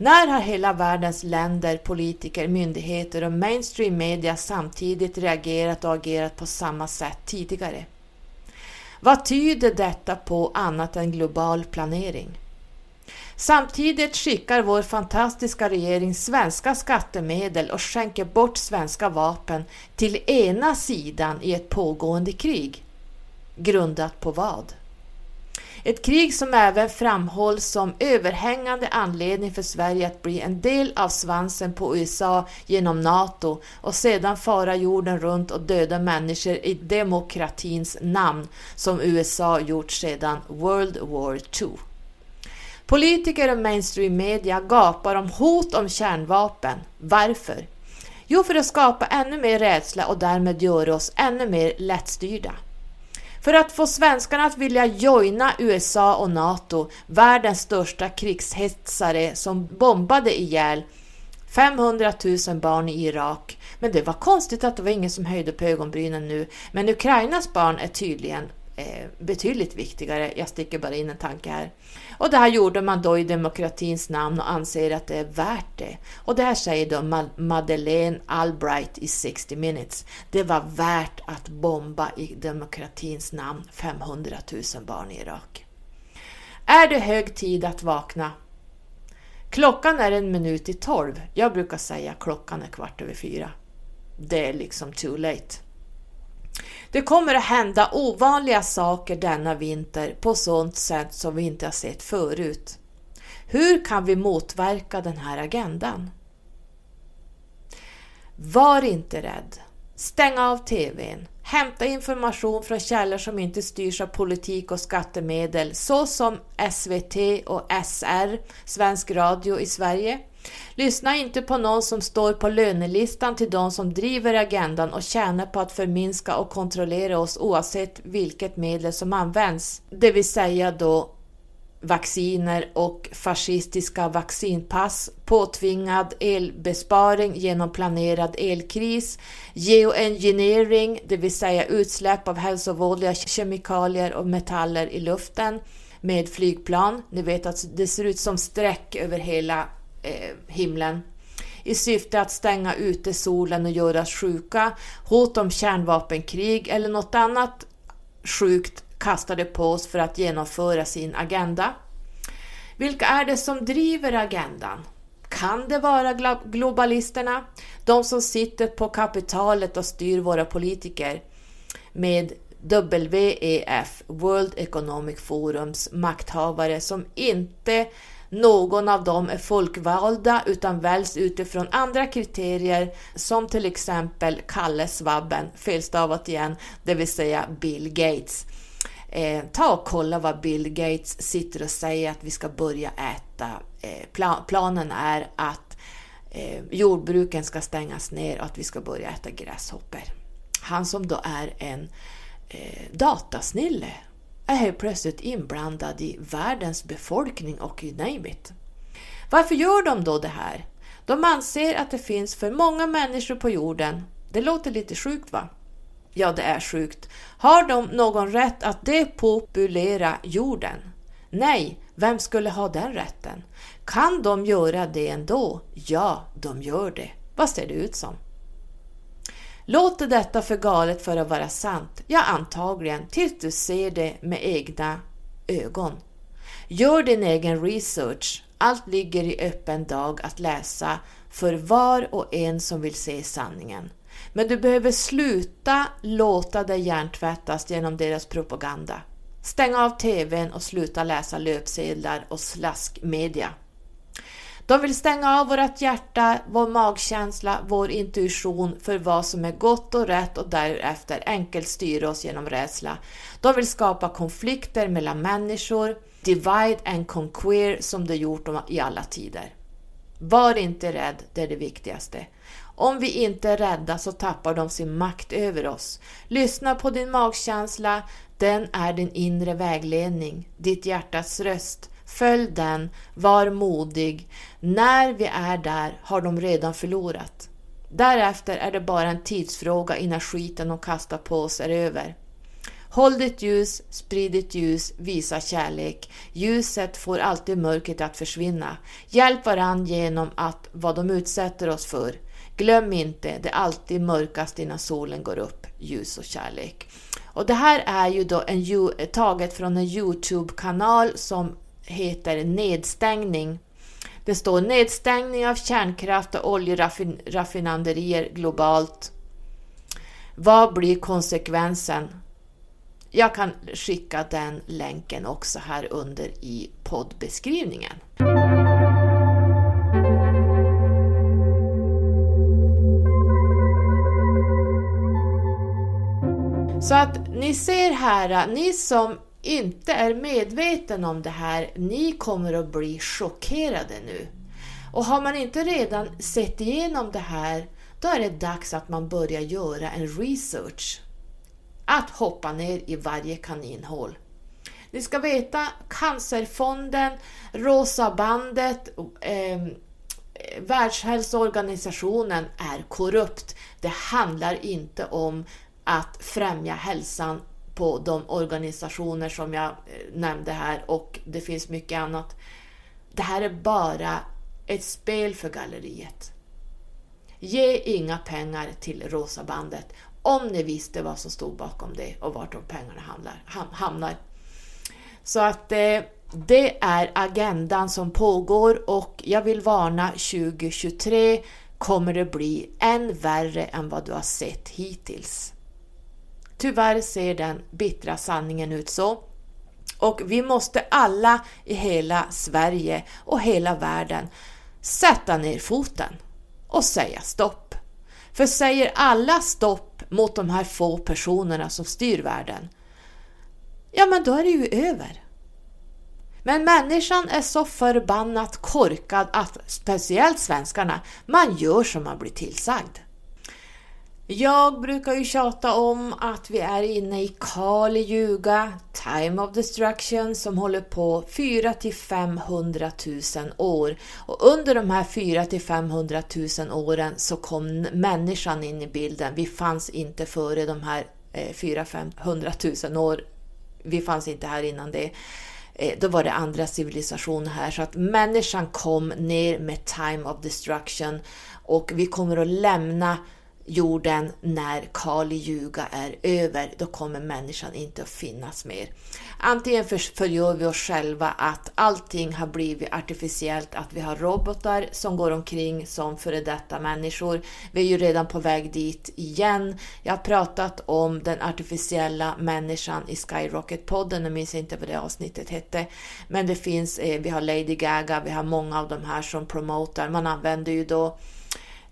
När har hela världens länder, politiker, myndigheter och mainstream media samtidigt reagerat och agerat på samma sätt tidigare? Vad tyder detta på annat än global planering? Samtidigt skickar vår fantastiska regering svenska skattemedel och skänker bort svenska vapen till ena sidan i ett pågående krig. Grundat på vad? Ett krig som även framhålls som överhängande anledning för Sverige att bli en del av svansen på USA genom NATO och sedan fara jorden runt och döda människor i demokratins namn som USA gjort sedan World War II. Politiker och mainstream media gapar om hot om kärnvapen. Varför? Jo, för att skapa ännu mer rädsla och därmed göra oss ännu mer lättstyrda. För att få svenskarna att vilja joina USA och NATO, världens största krigshetsare som bombade ihjäl 500 000 barn i Irak. Men det var konstigt att det var ingen som höjde på ögonbrynen nu. Men Ukrainas barn är tydligen Eh, betydligt viktigare. Jag sticker bara in en tanke här. Och det här gjorde man då i demokratins namn och anser att det är värt det. Och det här säger då Madeleine Albright i 60 minutes. Det var värt att bomba i demokratins namn 500 000 barn i Irak. Är det hög tid att vakna? Klockan är en minut i tolv. Jag brukar säga klockan är kvart över fyra. Det är liksom too late. Det kommer att hända ovanliga saker denna vinter på sådant sätt som vi inte har sett förut. Hur kan vi motverka den här agendan? Var inte rädd. Stäng av TVn. Hämta information från källor som inte styrs av politik och skattemedel såsom SVT och SR, Svensk Radio i Sverige, Lyssna inte på någon som står på lönelistan till de som driver agendan och tjänar på att förminska och kontrollera oss oavsett vilket medel som används. Det vill säga då vacciner och fascistiska vaccinpass, påtvingad elbesparing genom planerad elkris, geoengineering, det vill säga utsläpp av hälsovådliga kemikalier och metaller i luften med flygplan. Ni vet att det ser ut som streck över hela Eh, himlen i syfte att stänga ute solen och göra oss sjuka, hot om kärnvapenkrig eller något annat sjukt kastade på oss för att genomföra sin agenda. Vilka är det som driver agendan? Kan det vara globalisterna? De som sitter på kapitalet och styr våra politiker med WEF, World Economic Forums makthavare som inte någon av dem är folkvalda utan väljs utifrån andra kriterier som till exempel Kalle Svabben, felstavat igen, det vill säga Bill Gates. Eh, ta och kolla vad Bill Gates sitter och säger att vi ska börja äta. Eh, plan planen är att eh, jordbruken ska stängas ner och att vi ska börja äta gräshoppor. Han som då är en eh, datasnille är helt plötsligt inblandad i världens befolkning och you name it. Varför gör de då det här? De anser att det finns för många människor på jorden. Det låter lite sjukt va? Ja, det är sjukt. Har de någon rätt att depopulera jorden? Nej, vem skulle ha den rätten? Kan de göra det ändå? Ja, de gör det. Vad ser det ut som? Låter detta för galet för att vara sant? Ja, antagligen, tills du ser det med egna ögon. Gör din egen research. Allt ligger i öppen dag att läsa för var och en som vill se sanningen. Men du behöver sluta låta dig hjärntvättas genom deras propaganda. Stäng av TVn och sluta läsa löpsedlar och slaskmedia. De vill stänga av vårt hjärta, vår magkänsla, vår intuition för vad som är gott och rätt och därefter enkelt styra oss genom rädsla. De vill skapa konflikter mellan människor, divide and conquer som de gjort i alla tider. Var inte rädd, det är det viktigaste. Om vi inte är rädda så tappar de sin makt över oss. Lyssna på din magkänsla, den är din inre vägledning, ditt hjärtas röst. Följ den, var modig. När vi är där har de redan förlorat. Därefter är det bara en tidsfråga innan skiten de kastar på oss är över. Håll ditt ljus, sprid ditt ljus, visa kärlek. Ljuset får alltid mörkret att försvinna. Hjälp varann genom att vad de utsätter oss för. Glöm inte, det är alltid mörkast innan solen går upp. Ljus och kärlek. Och det här är ju då en, taget från en Youtube-kanal som heter nedstängning. Det står nedstängning av kärnkraft och oljeraffinaderier globalt. Vad blir konsekvensen? Jag kan skicka den länken också här under i poddbeskrivningen. Så att ni ser här, ni som inte är medveten om det här, ni kommer att bli chockerade nu. Och har man inte redan sett igenom det här, då är det dags att man börjar göra en research. Att hoppa ner i varje kaninhål. Ni ska veta, Cancerfonden, Rosa bandet, eh, Världshälsoorganisationen är korrupt. Det handlar inte om att främja hälsan på de organisationer som jag eh, nämnde här och det finns mycket annat. Det här är bara ett spel för galleriet. Ge inga pengar till Rosa bandet om ni visste vad som stod bakom det och vart de pengarna hamnar. Så att eh, det är agendan som pågår och jag vill varna 2023 kommer det bli än värre än vad du har sett hittills. Tyvärr ser den bittra sanningen ut så. Och vi måste alla i hela Sverige och hela världen sätta ner foten och säga stopp. För säger alla stopp mot de här få personerna som styr världen, ja men då är det ju över. Men människan är så förbannat korkad att speciellt svenskarna, man gör som man blir tillsagd. Jag brukar ju tjata om att vi är inne i Kali Yuga, Time of Destruction, som håller på 4 till 500 000 år. Och under de här 4 till 500 000 åren så kom människan in i bilden. Vi fanns inte före de här 4 500 000 år. Vi fanns inte här innan det. Eh, då var det andra civilisationer här, så att människan kom ner med Time of Destruction och vi kommer att lämna jorden när Kali Yuga är över, då kommer människan inte att finnas mer. Antingen förgör vi oss själva att allting har blivit artificiellt, att vi har robotar som går omkring som före detta människor. Vi är ju redan på väg dit igen. Jag har pratat om den artificiella människan i Skyrocket-podden, jag minns inte vad det avsnittet hette. Men det finns, eh, vi har Lady Gaga, vi har många av de här som promotar. Man använder ju då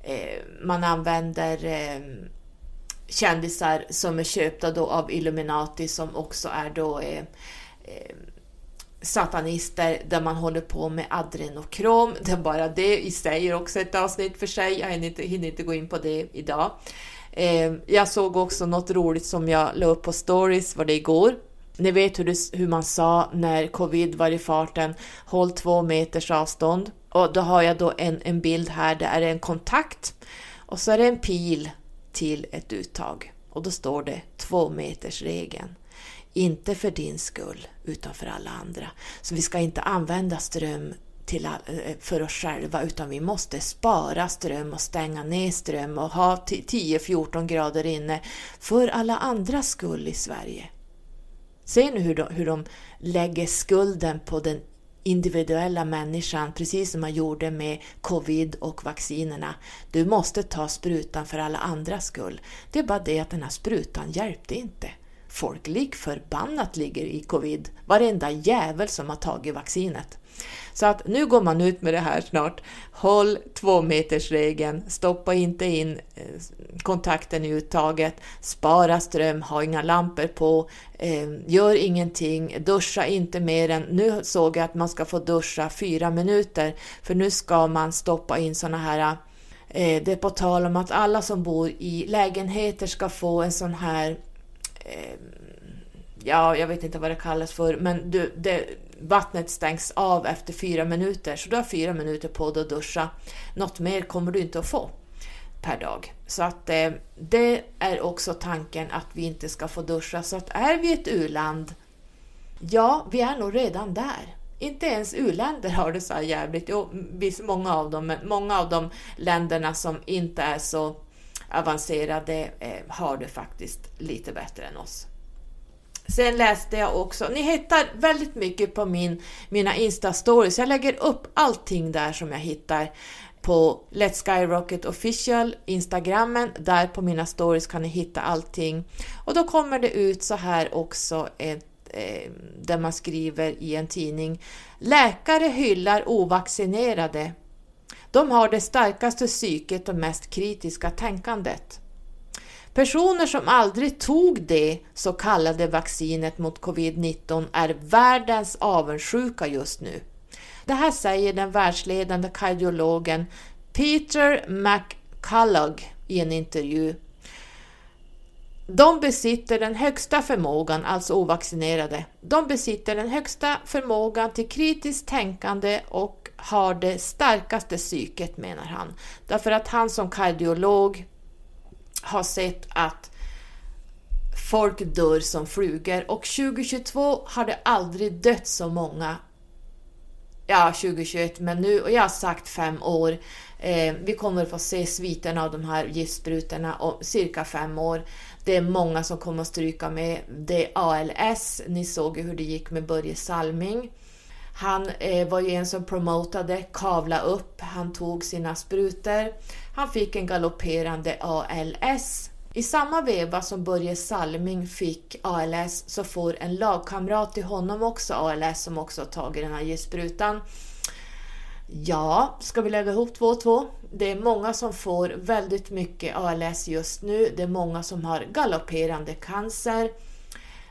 Eh, man använder eh, kändisar som är köpta då av Illuminati som också är då eh, eh, satanister där man håller på med adrenokrom. Det är bara det i sig är också ett avsnitt för sig. Jag hinner inte, hinner inte gå in på det idag. Eh, jag såg också något roligt som jag la upp på stories, var det igår. Ni vet hur, det, hur man sa när covid var i farten, håll två meters avstånd. Och då har jag då en, en bild här, det är en kontakt och så är det en pil till ett uttag. Och då står det två meters regeln. Inte för din skull, utan för alla andra. Så vi ska inte använda ström till, eh, för oss själva utan vi måste spara ström och stänga ner ström och ha 10-14 grader inne för alla andras skull i Sverige. Se nu hur de, hur de lägger skulden på den individuella människan, precis som man gjorde med covid och vaccinerna. Du måste ta sprutan för alla andras skull. Det är bara det att den här sprutan hjälpte inte. Folk lik förbannat ligger i covid, varenda jävel som har tagit vaccinet. Så att nu går man ut med det här snart. Håll två meters regeln, stoppa inte in eh, kontakten i uttaget, spara ström, ha inga lampor på, eh, gör ingenting, duscha inte mer än, nu såg jag att man ska få duscha fyra minuter, för nu ska man stoppa in såna här eh, det är på tal om att alla som bor i lägenheter ska få en sån här ja, jag vet inte vad det kallas för, men du, det, vattnet stängs av efter fyra minuter, så du har fyra minuter på dig att duscha. Något mer kommer du inte att få per dag. Så att eh, det är också tanken att vi inte ska få duscha. Så att är vi ett u-land, ja, vi är nog redan där. Inte ens u-länder har det så här jävligt. Jo, visst, många av dem, men många av de länderna som inte är så avancerade eh, har det faktiskt lite bättre än oss. Sen läste jag också, ni hittar väldigt mycket på min, mina Insta-stories. Jag lägger upp allting där som jag hittar på Let's Skyrocket official, Instagrammen. Där på mina stories kan ni hitta allting. Och då kommer det ut så här också ett eh, där man skriver i en tidning Läkare hyllar ovaccinerade. De har det starkaste psyket och mest kritiska tänkandet. Personer som aldrig tog det så kallade vaccinet mot covid-19 är världens avundsjuka just nu. Det här säger den världsledande kardiologen Peter McCullough i en intervju. De besitter den högsta förmågan, alltså ovaccinerade, de besitter den högsta förmågan till kritiskt tänkande och har det starkaste psyket menar han. Därför att han som kardiolog har sett att folk dör som flugor och 2022 har det aldrig dött så många ja 2021 men nu, och jag har sagt fem år. Eh, vi kommer att få se sviterna av de här giftsprutorna om cirka fem år. Det är många som kommer att stryka med. Det är ALS, ni såg ju hur det gick med Börje Salming. Han eh, var ju en som promotade kavla upp, han tog sina sprutor. Han fick en galopperande ALS. I samma veva som Börje Salming fick ALS så får en lagkamrat till honom också ALS som också har tagit den här giftsprutan. Ja, ska vi lägga ihop två och två? Det är många som får väldigt mycket ALS just nu. Det är många som har galopperande cancer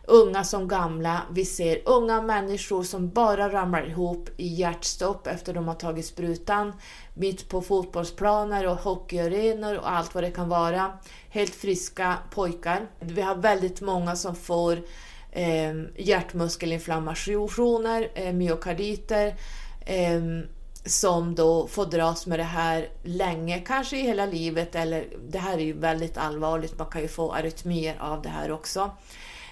unga som gamla. Vi ser unga människor som bara ramlar ihop i hjärtstopp efter de har tagit sprutan, mitt på fotbollsplaner och hockeyarenor och allt vad det kan vara. Helt friska pojkar. Vi har väldigt många som får eh, hjärtmuskelinflammationer, eh, myokarditer, eh, som då får dras med det här länge, kanske i hela livet, eller det här är ju väldigt allvarligt, man kan ju få arytmier av det här också.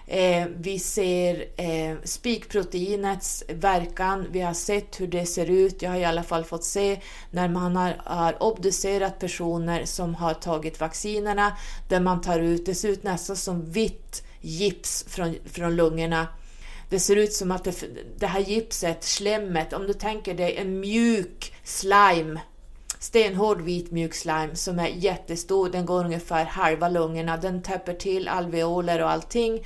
Eh, vi ser eh, spikproteinets verkan. Vi har sett hur det ser ut. Jag har i alla fall fått se när man har, har obducerat personer som har tagit vaccinerna, där man tar ut, det ser ut nästan som vitt gips från, från lungorna. Det ser ut som att det, det här gipset, slemmet, om du tänker dig en mjuk slime stenhård vit mjuk slime som är jättestor, den går ungefär halva lungorna, den täpper till alveoler och allting.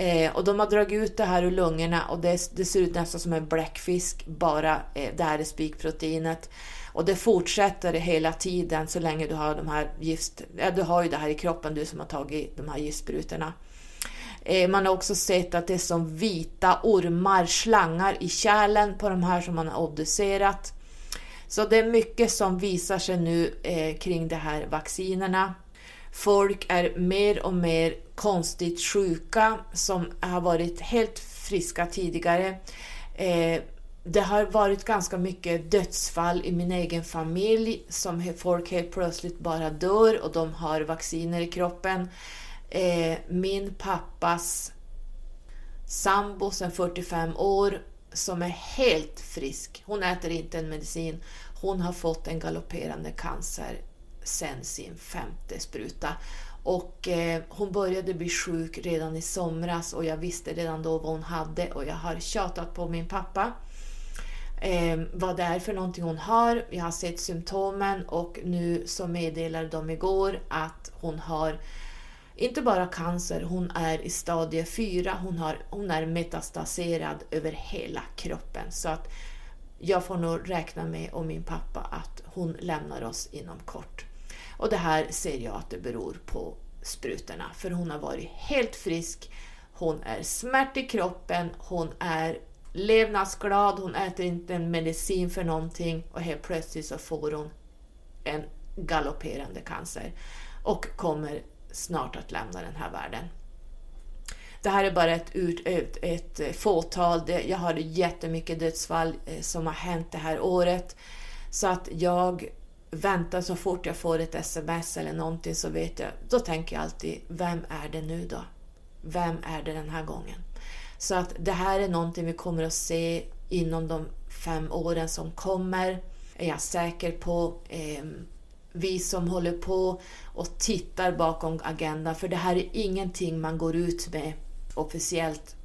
Eh, och de har dragit ut det här ur lungorna och det, det ser ut nästan som en bläckfisk, bara eh, det här är spikproteinet. Och det fortsätter hela tiden så länge du har de här gift... Ja, du har ju det här i kroppen, du som har tagit de här giftsprutorna. Eh, man har också sett att det är som vita ormar, slangar i kärlen på de här som man har obducerat. Så det är mycket som visar sig nu eh, kring de här vaccinerna. Folk är mer och mer konstigt sjuka som har varit helt friska tidigare. Eh, det har varit ganska mycket dödsfall i min egen familj som folk helt plötsligt bara dör och de har vacciner i kroppen. Eh, min pappas sambo sedan 45 år som är helt frisk. Hon äter inte en medicin. Hon har fått en galopperande cancer sen sin femte spruta. Och eh, hon började bli sjuk redan i somras och jag visste redan då vad hon hade och jag har tjatat på min pappa eh, vad det är för någonting hon har. Jag har sett symptomen och nu så meddelade de igår att hon har inte bara cancer, hon är i stadie 4, hon, har, hon är metastaserad över hela kroppen. Så att jag får nog räkna med, och min pappa, att hon lämnar oss inom kort. Och det här ser jag att det beror på sprutorna, för hon har varit helt frisk, hon är smärt i kroppen, hon är levnadsglad, hon äter inte en medicin för någonting och helt plötsligt så får hon en galopperande cancer och kommer snart att lämna den här världen. Det här är bara ett, ett, ett fåtal. Jag har jättemycket dödsfall eh, som har hänt det här året. Så att jag väntar så fort jag får ett sms eller någonting så vet jag, då tänker jag alltid, vem är det nu då? Vem är det den här gången? Så att det här är någonting vi kommer att se inom de fem åren som kommer, är jag säker på. Eh, vi som håller på och tittar bakom agendan, för det här är ingenting man går ut med officiellt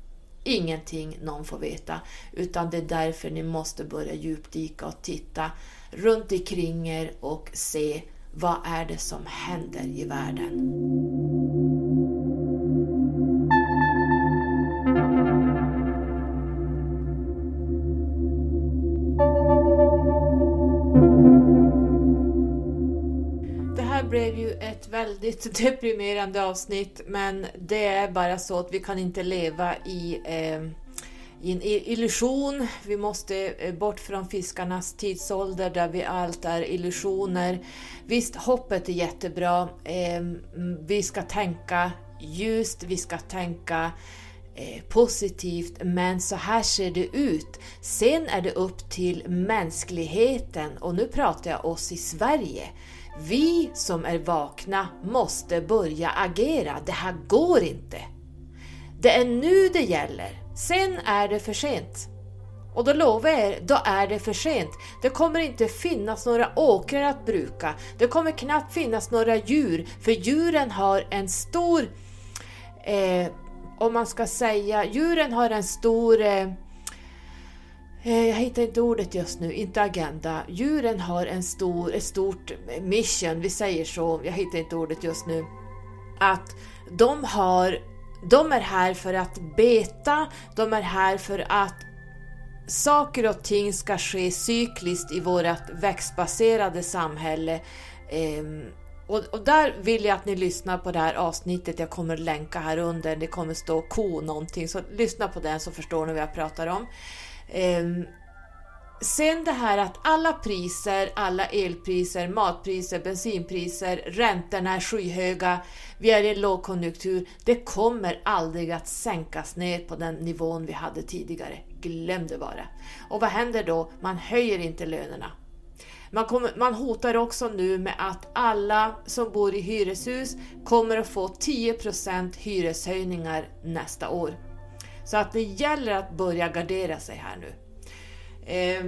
ingenting någon får veta. Utan det är därför ni måste börja djupdyka och titta runt omkring er och se vad är det som händer i världen. blev ju ett väldigt deprimerande avsnitt men det är bara så att vi kan inte leva i, eh, i en illusion. Vi måste eh, bort från fiskarnas tidsålder där vi allt är illusioner. Visst, hoppet är jättebra. Ehm, vi ska tänka ljust, vi ska tänka eh, positivt, men så här ser det ut. Sen är det upp till mänskligheten och nu pratar jag oss i Sverige vi som är vakna måste börja agera. Det här går inte. Det är nu det gäller. Sen är det för sent. Och då lovar jag er, då är det för sent. Det kommer inte finnas några åkrar att bruka. Det kommer knappt finnas några djur, för djuren har en stor, eh, om man ska säga, djuren har en stor eh, eh jag hittar inte ordet just nu, inte agenda. Djuren har en stor, ett stort mission, vi säger så, jag hittar inte ordet just nu. Att de har, de är här för att beta, de är här för att saker och ting ska ske cykliskt i vårt växtbaserade samhälle. Ehm, och, och, där vill jag att ni lyssnar på det här avsnittet, jag kommer länka här under, det kommer stå ko någonting, så lyssna på den så förstår ni vad jag pratar om. Ehm, Sen det här att alla priser, alla elpriser, matpriser, bensinpriser, räntorna är skyhöga, vi är i lågkonjunktur. Det kommer aldrig att sänkas ner på den nivån vi hade tidigare. Glöm det bara. Och vad händer då? Man höjer inte lönerna. Man, kommer, man hotar också nu med att alla som bor i hyreshus kommer att få 10% hyreshöjningar nästa år. Så att det gäller att börja gardera sig här nu. Eh,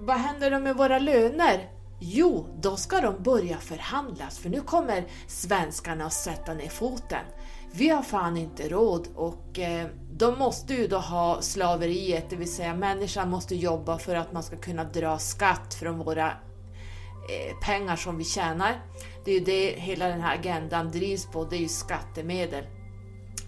vad händer då med våra löner? Jo, då ska de börja förhandlas för nu kommer svenskarna att sätta ner foten. Vi har fan inte råd och eh, de måste ju då ha slaveriet, det vill säga människan måste jobba för att man ska kunna dra skatt från våra eh, pengar som vi tjänar. Det är ju det hela den här agendan drivs på, det är ju skattemedel.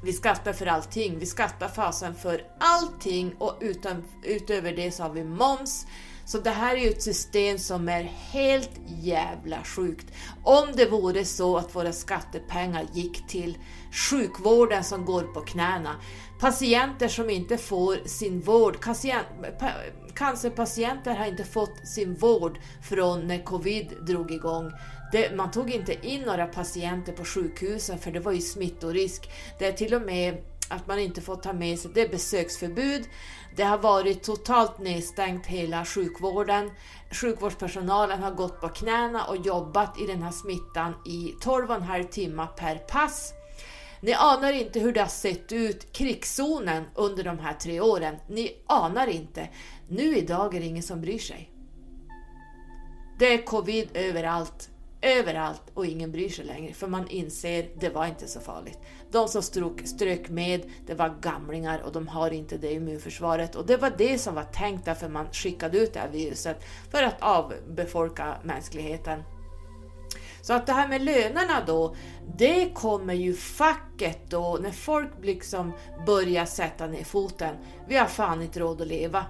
Vi skattar för allting. Vi skattar fasen för allting och utan, utöver det så har vi moms. Så det här är ju ett system som är helt jävla sjukt. Om det vore så att våra skattepengar gick till sjukvården som går på knäna, patienter som inte får sin vård, cancerpatienter har inte fått sin vård från när covid drog igång. Det, man tog inte in några patienter på sjukhusen för det var ju smittorisk. Det är till och med att man inte får ta med sig, det är besöksförbud. Det har varit totalt nedstängt hela sjukvården. Sjukvårdspersonalen har gått på knäna och jobbat i den här smittan i 12,5 timmar per pass. Ni anar inte hur det har sett ut, krigszonen, under de här tre åren. Ni anar inte. Nu idag är det ingen som bryr sig. Det är covid överallt överallt och ingen bryr sig längre för man inser det var inte så farligt. De som strök, strök med, det var gamlingar och de har inte det immunförsvaret och det var det som var tänkt därför man skickade ut det här viruset för att avbefolka mänskligheten. Så att det här med lönerna då, det kommer ju facket då, när folk liksom börjar sätta ner foten. Vi har fan inte råd att leva.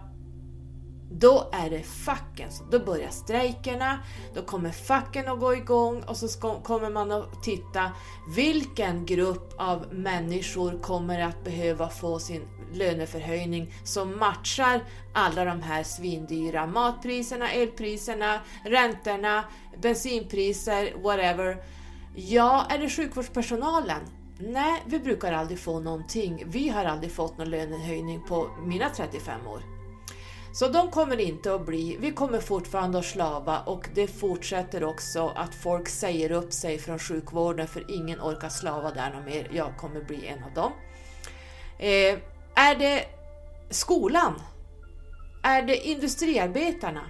Då är det facken, så då börjar strejkerna, då kommer facken att gå igång och så kommer man att titta vilken grupp av människor kommer att behöva få sin löneförhöjning som matchar alla de här svindyra matpriserna, elpriserna, räntorna, bensinpriser, whatever. Ja, är det sjukvårdspersonalen? Nej, vi brukar aldrig få någonting. Vi har aldrig fått någon lönehöjning på mina 35 år. Så de kommer inte att bli, vi kommer fortfarande att slava och det fortsätter också att folk säger upp sig från sjukvården för ingen orkar slava där någon mer. Jag kommer bli en av dem. Eh, är det skolan? Är det industriarbetarna?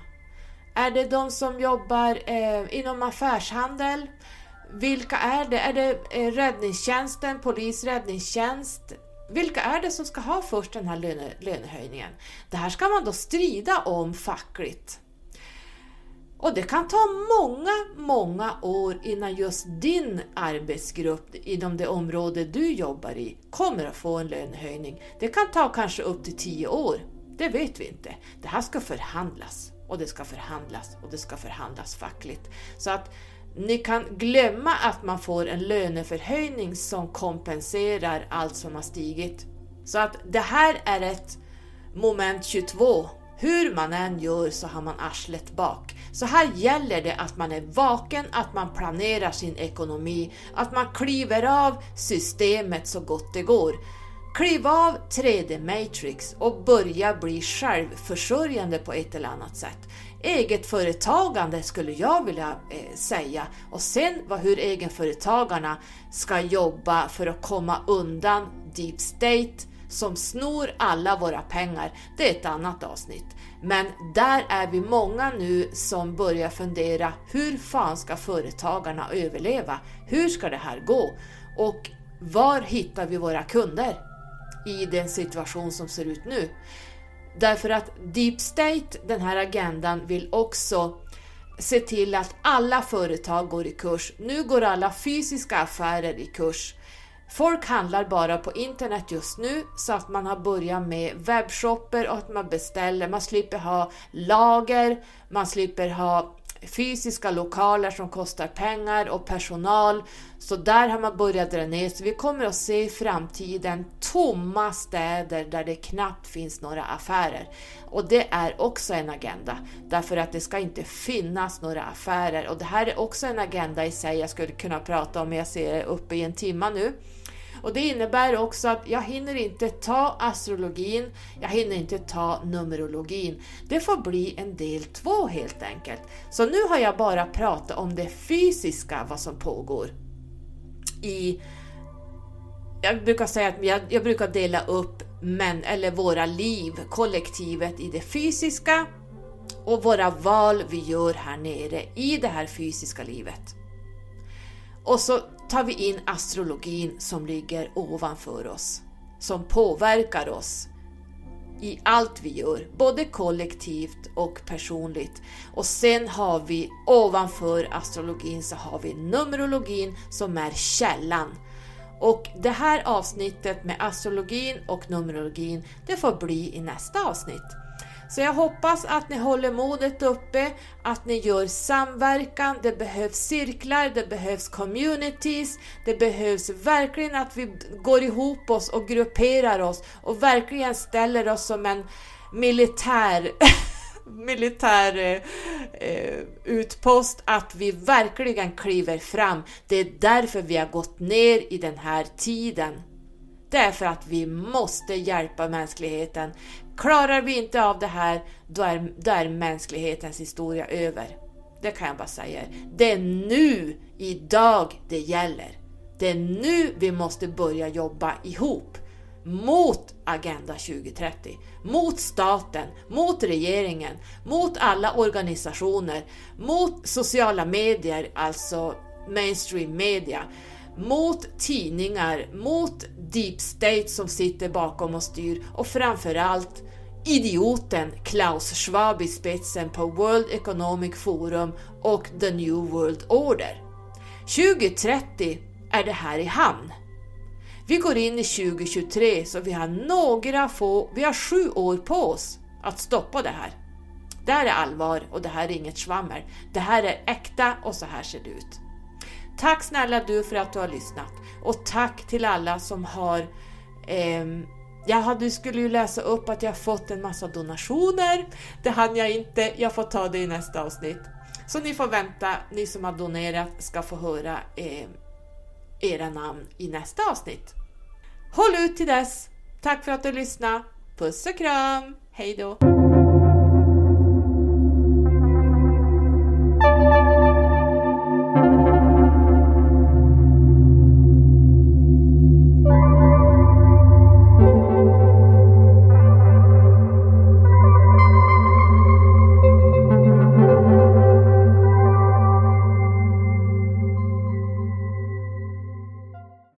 Är det de som jobbar eh, inom affärshandel? Vilka är det? Är det eh, räddningstjänsten, polis, räddningstjänst? Vilka är det som ska ha först den här löne, lönehöjningen? Det här ska man då strida om fackligt. Och det kan ta många, många år innan just din arbetsgrupp inom det område du jobbar i kommer att få en lönehöjning. Det kan ta kanske upp till tio år. Det vet vi inte. Det här ska förhandlas och det ska förhandlas och det ska förhandlas fackligt. Så att ni kan glömma att man får en löneförhöjning som kompenserar allt som har stigit. Så att det här är ett moment 22. Hur man än gör så har man arslet bak. Så här gäller det att man är vaken, att man planerar sin ekonomi, att man kliver av systemet så gott det går. Kliv av 3D Matrix och börja bli självförsörjande på ett eller annat sätt. Eget företagande skulle jag vilja eh, säga och sen vad, hur egenföretagarna ska jobba för att komma undan deep state som snor alla våra pengar, det är ett annat avsnitt. Men där är vi många nu som börjar fundera, hur fan ska företagarna överleva? Hur ska det här gå? Och var hittar vi våra kunder i den situation som ser ut nu? Därför att Deep State, den här agendan, vill också se till att alla företag går i kurs. Nu går alla fysiska affärer i kurs. Folk handlar bara på internet just nu så att man har börjat med webbshopper och att man beställer. Man slipper ha lager, man slipper ha fysiska lokaler som kostar pengar och personal. Så där har man börjat dra ner. Så vi kommer att se i framtiden tomma städer där det knappt finns några affärer. Och det är också en agenda, därför att det ska inte finnas några affärer. Och det här är också en agenda i sig jag skulle kunna prata om, jag ser det uppe i en timma nu. Och det innebär också att jag hinner inte ta astrologin, jag hinner inte ta numerologin. Det får bli en del två helt enkelt. Så nu har jag bara pratat om det fysiska, vad som pågår. I, jag brukar säga att jag, jag brukar dela upp män, eller våra liv, kollektivet i det fysiska och våra val vi gör här nere i det här fysiska livet. Och så tar vi in astrologin som ligger ovanför oss, som påverkar oss i allt vi gör, både kollektivt och personligt. Och sen har vi ovanför astrologin så har vi numerologin som är källan. Och det här avsnittet med astrologin och numerologin, det får bli i nästa avsnitt. Så jag hoppas att ni håller modet uppe, att ni gör samverkan, det behövs cirklar, det behövs communities, det behövs verkligen att vi går ihop oss och grupperar oss och verkligen ställer oss som en militär militär eh, eh, utpost, att vi verkligen kliver fram. Det är därför vi har gått ner i den här tiden. Det är för att vi måste hjälpa mänskligheten. Klarar vi inte av det här, då är, då är mänsklighetens historia över. Det kan jag bara säga. Det är nu, idag, det gäller. Det är nu vi måste börja jobba ihop mot Agenda 2030, mot staten, mot regeringen, mot alla organisationer, mot sociala medier, alltså mainstream media, mot tidningar, mot deep state som sitter bakom och styr och framförallt idioten Klaus Schwab i spetsen på World Economic Forum och The New World Order. 2030 är det här i hamn. Vi går in i 2023 så vi har några få, vi har sju år på oss att stoppa det här. Det här är allvar och det här är inget svammel. Det här är äkta och så här ser det ut. Tack snälla du för att du har lyssnat och tack till alla som har eh, jag hade, skulle ju läsa upp att jag fått en massa donationer. Det hann jag inte, jag får ta det i nästa avsnitt. Så ni får vänta, ni som har donerat ska få höra eh, era namn i nästa avsnitt. Håll ut till dess! Tack för att du lyssnade! Puss och kram! Hejdå!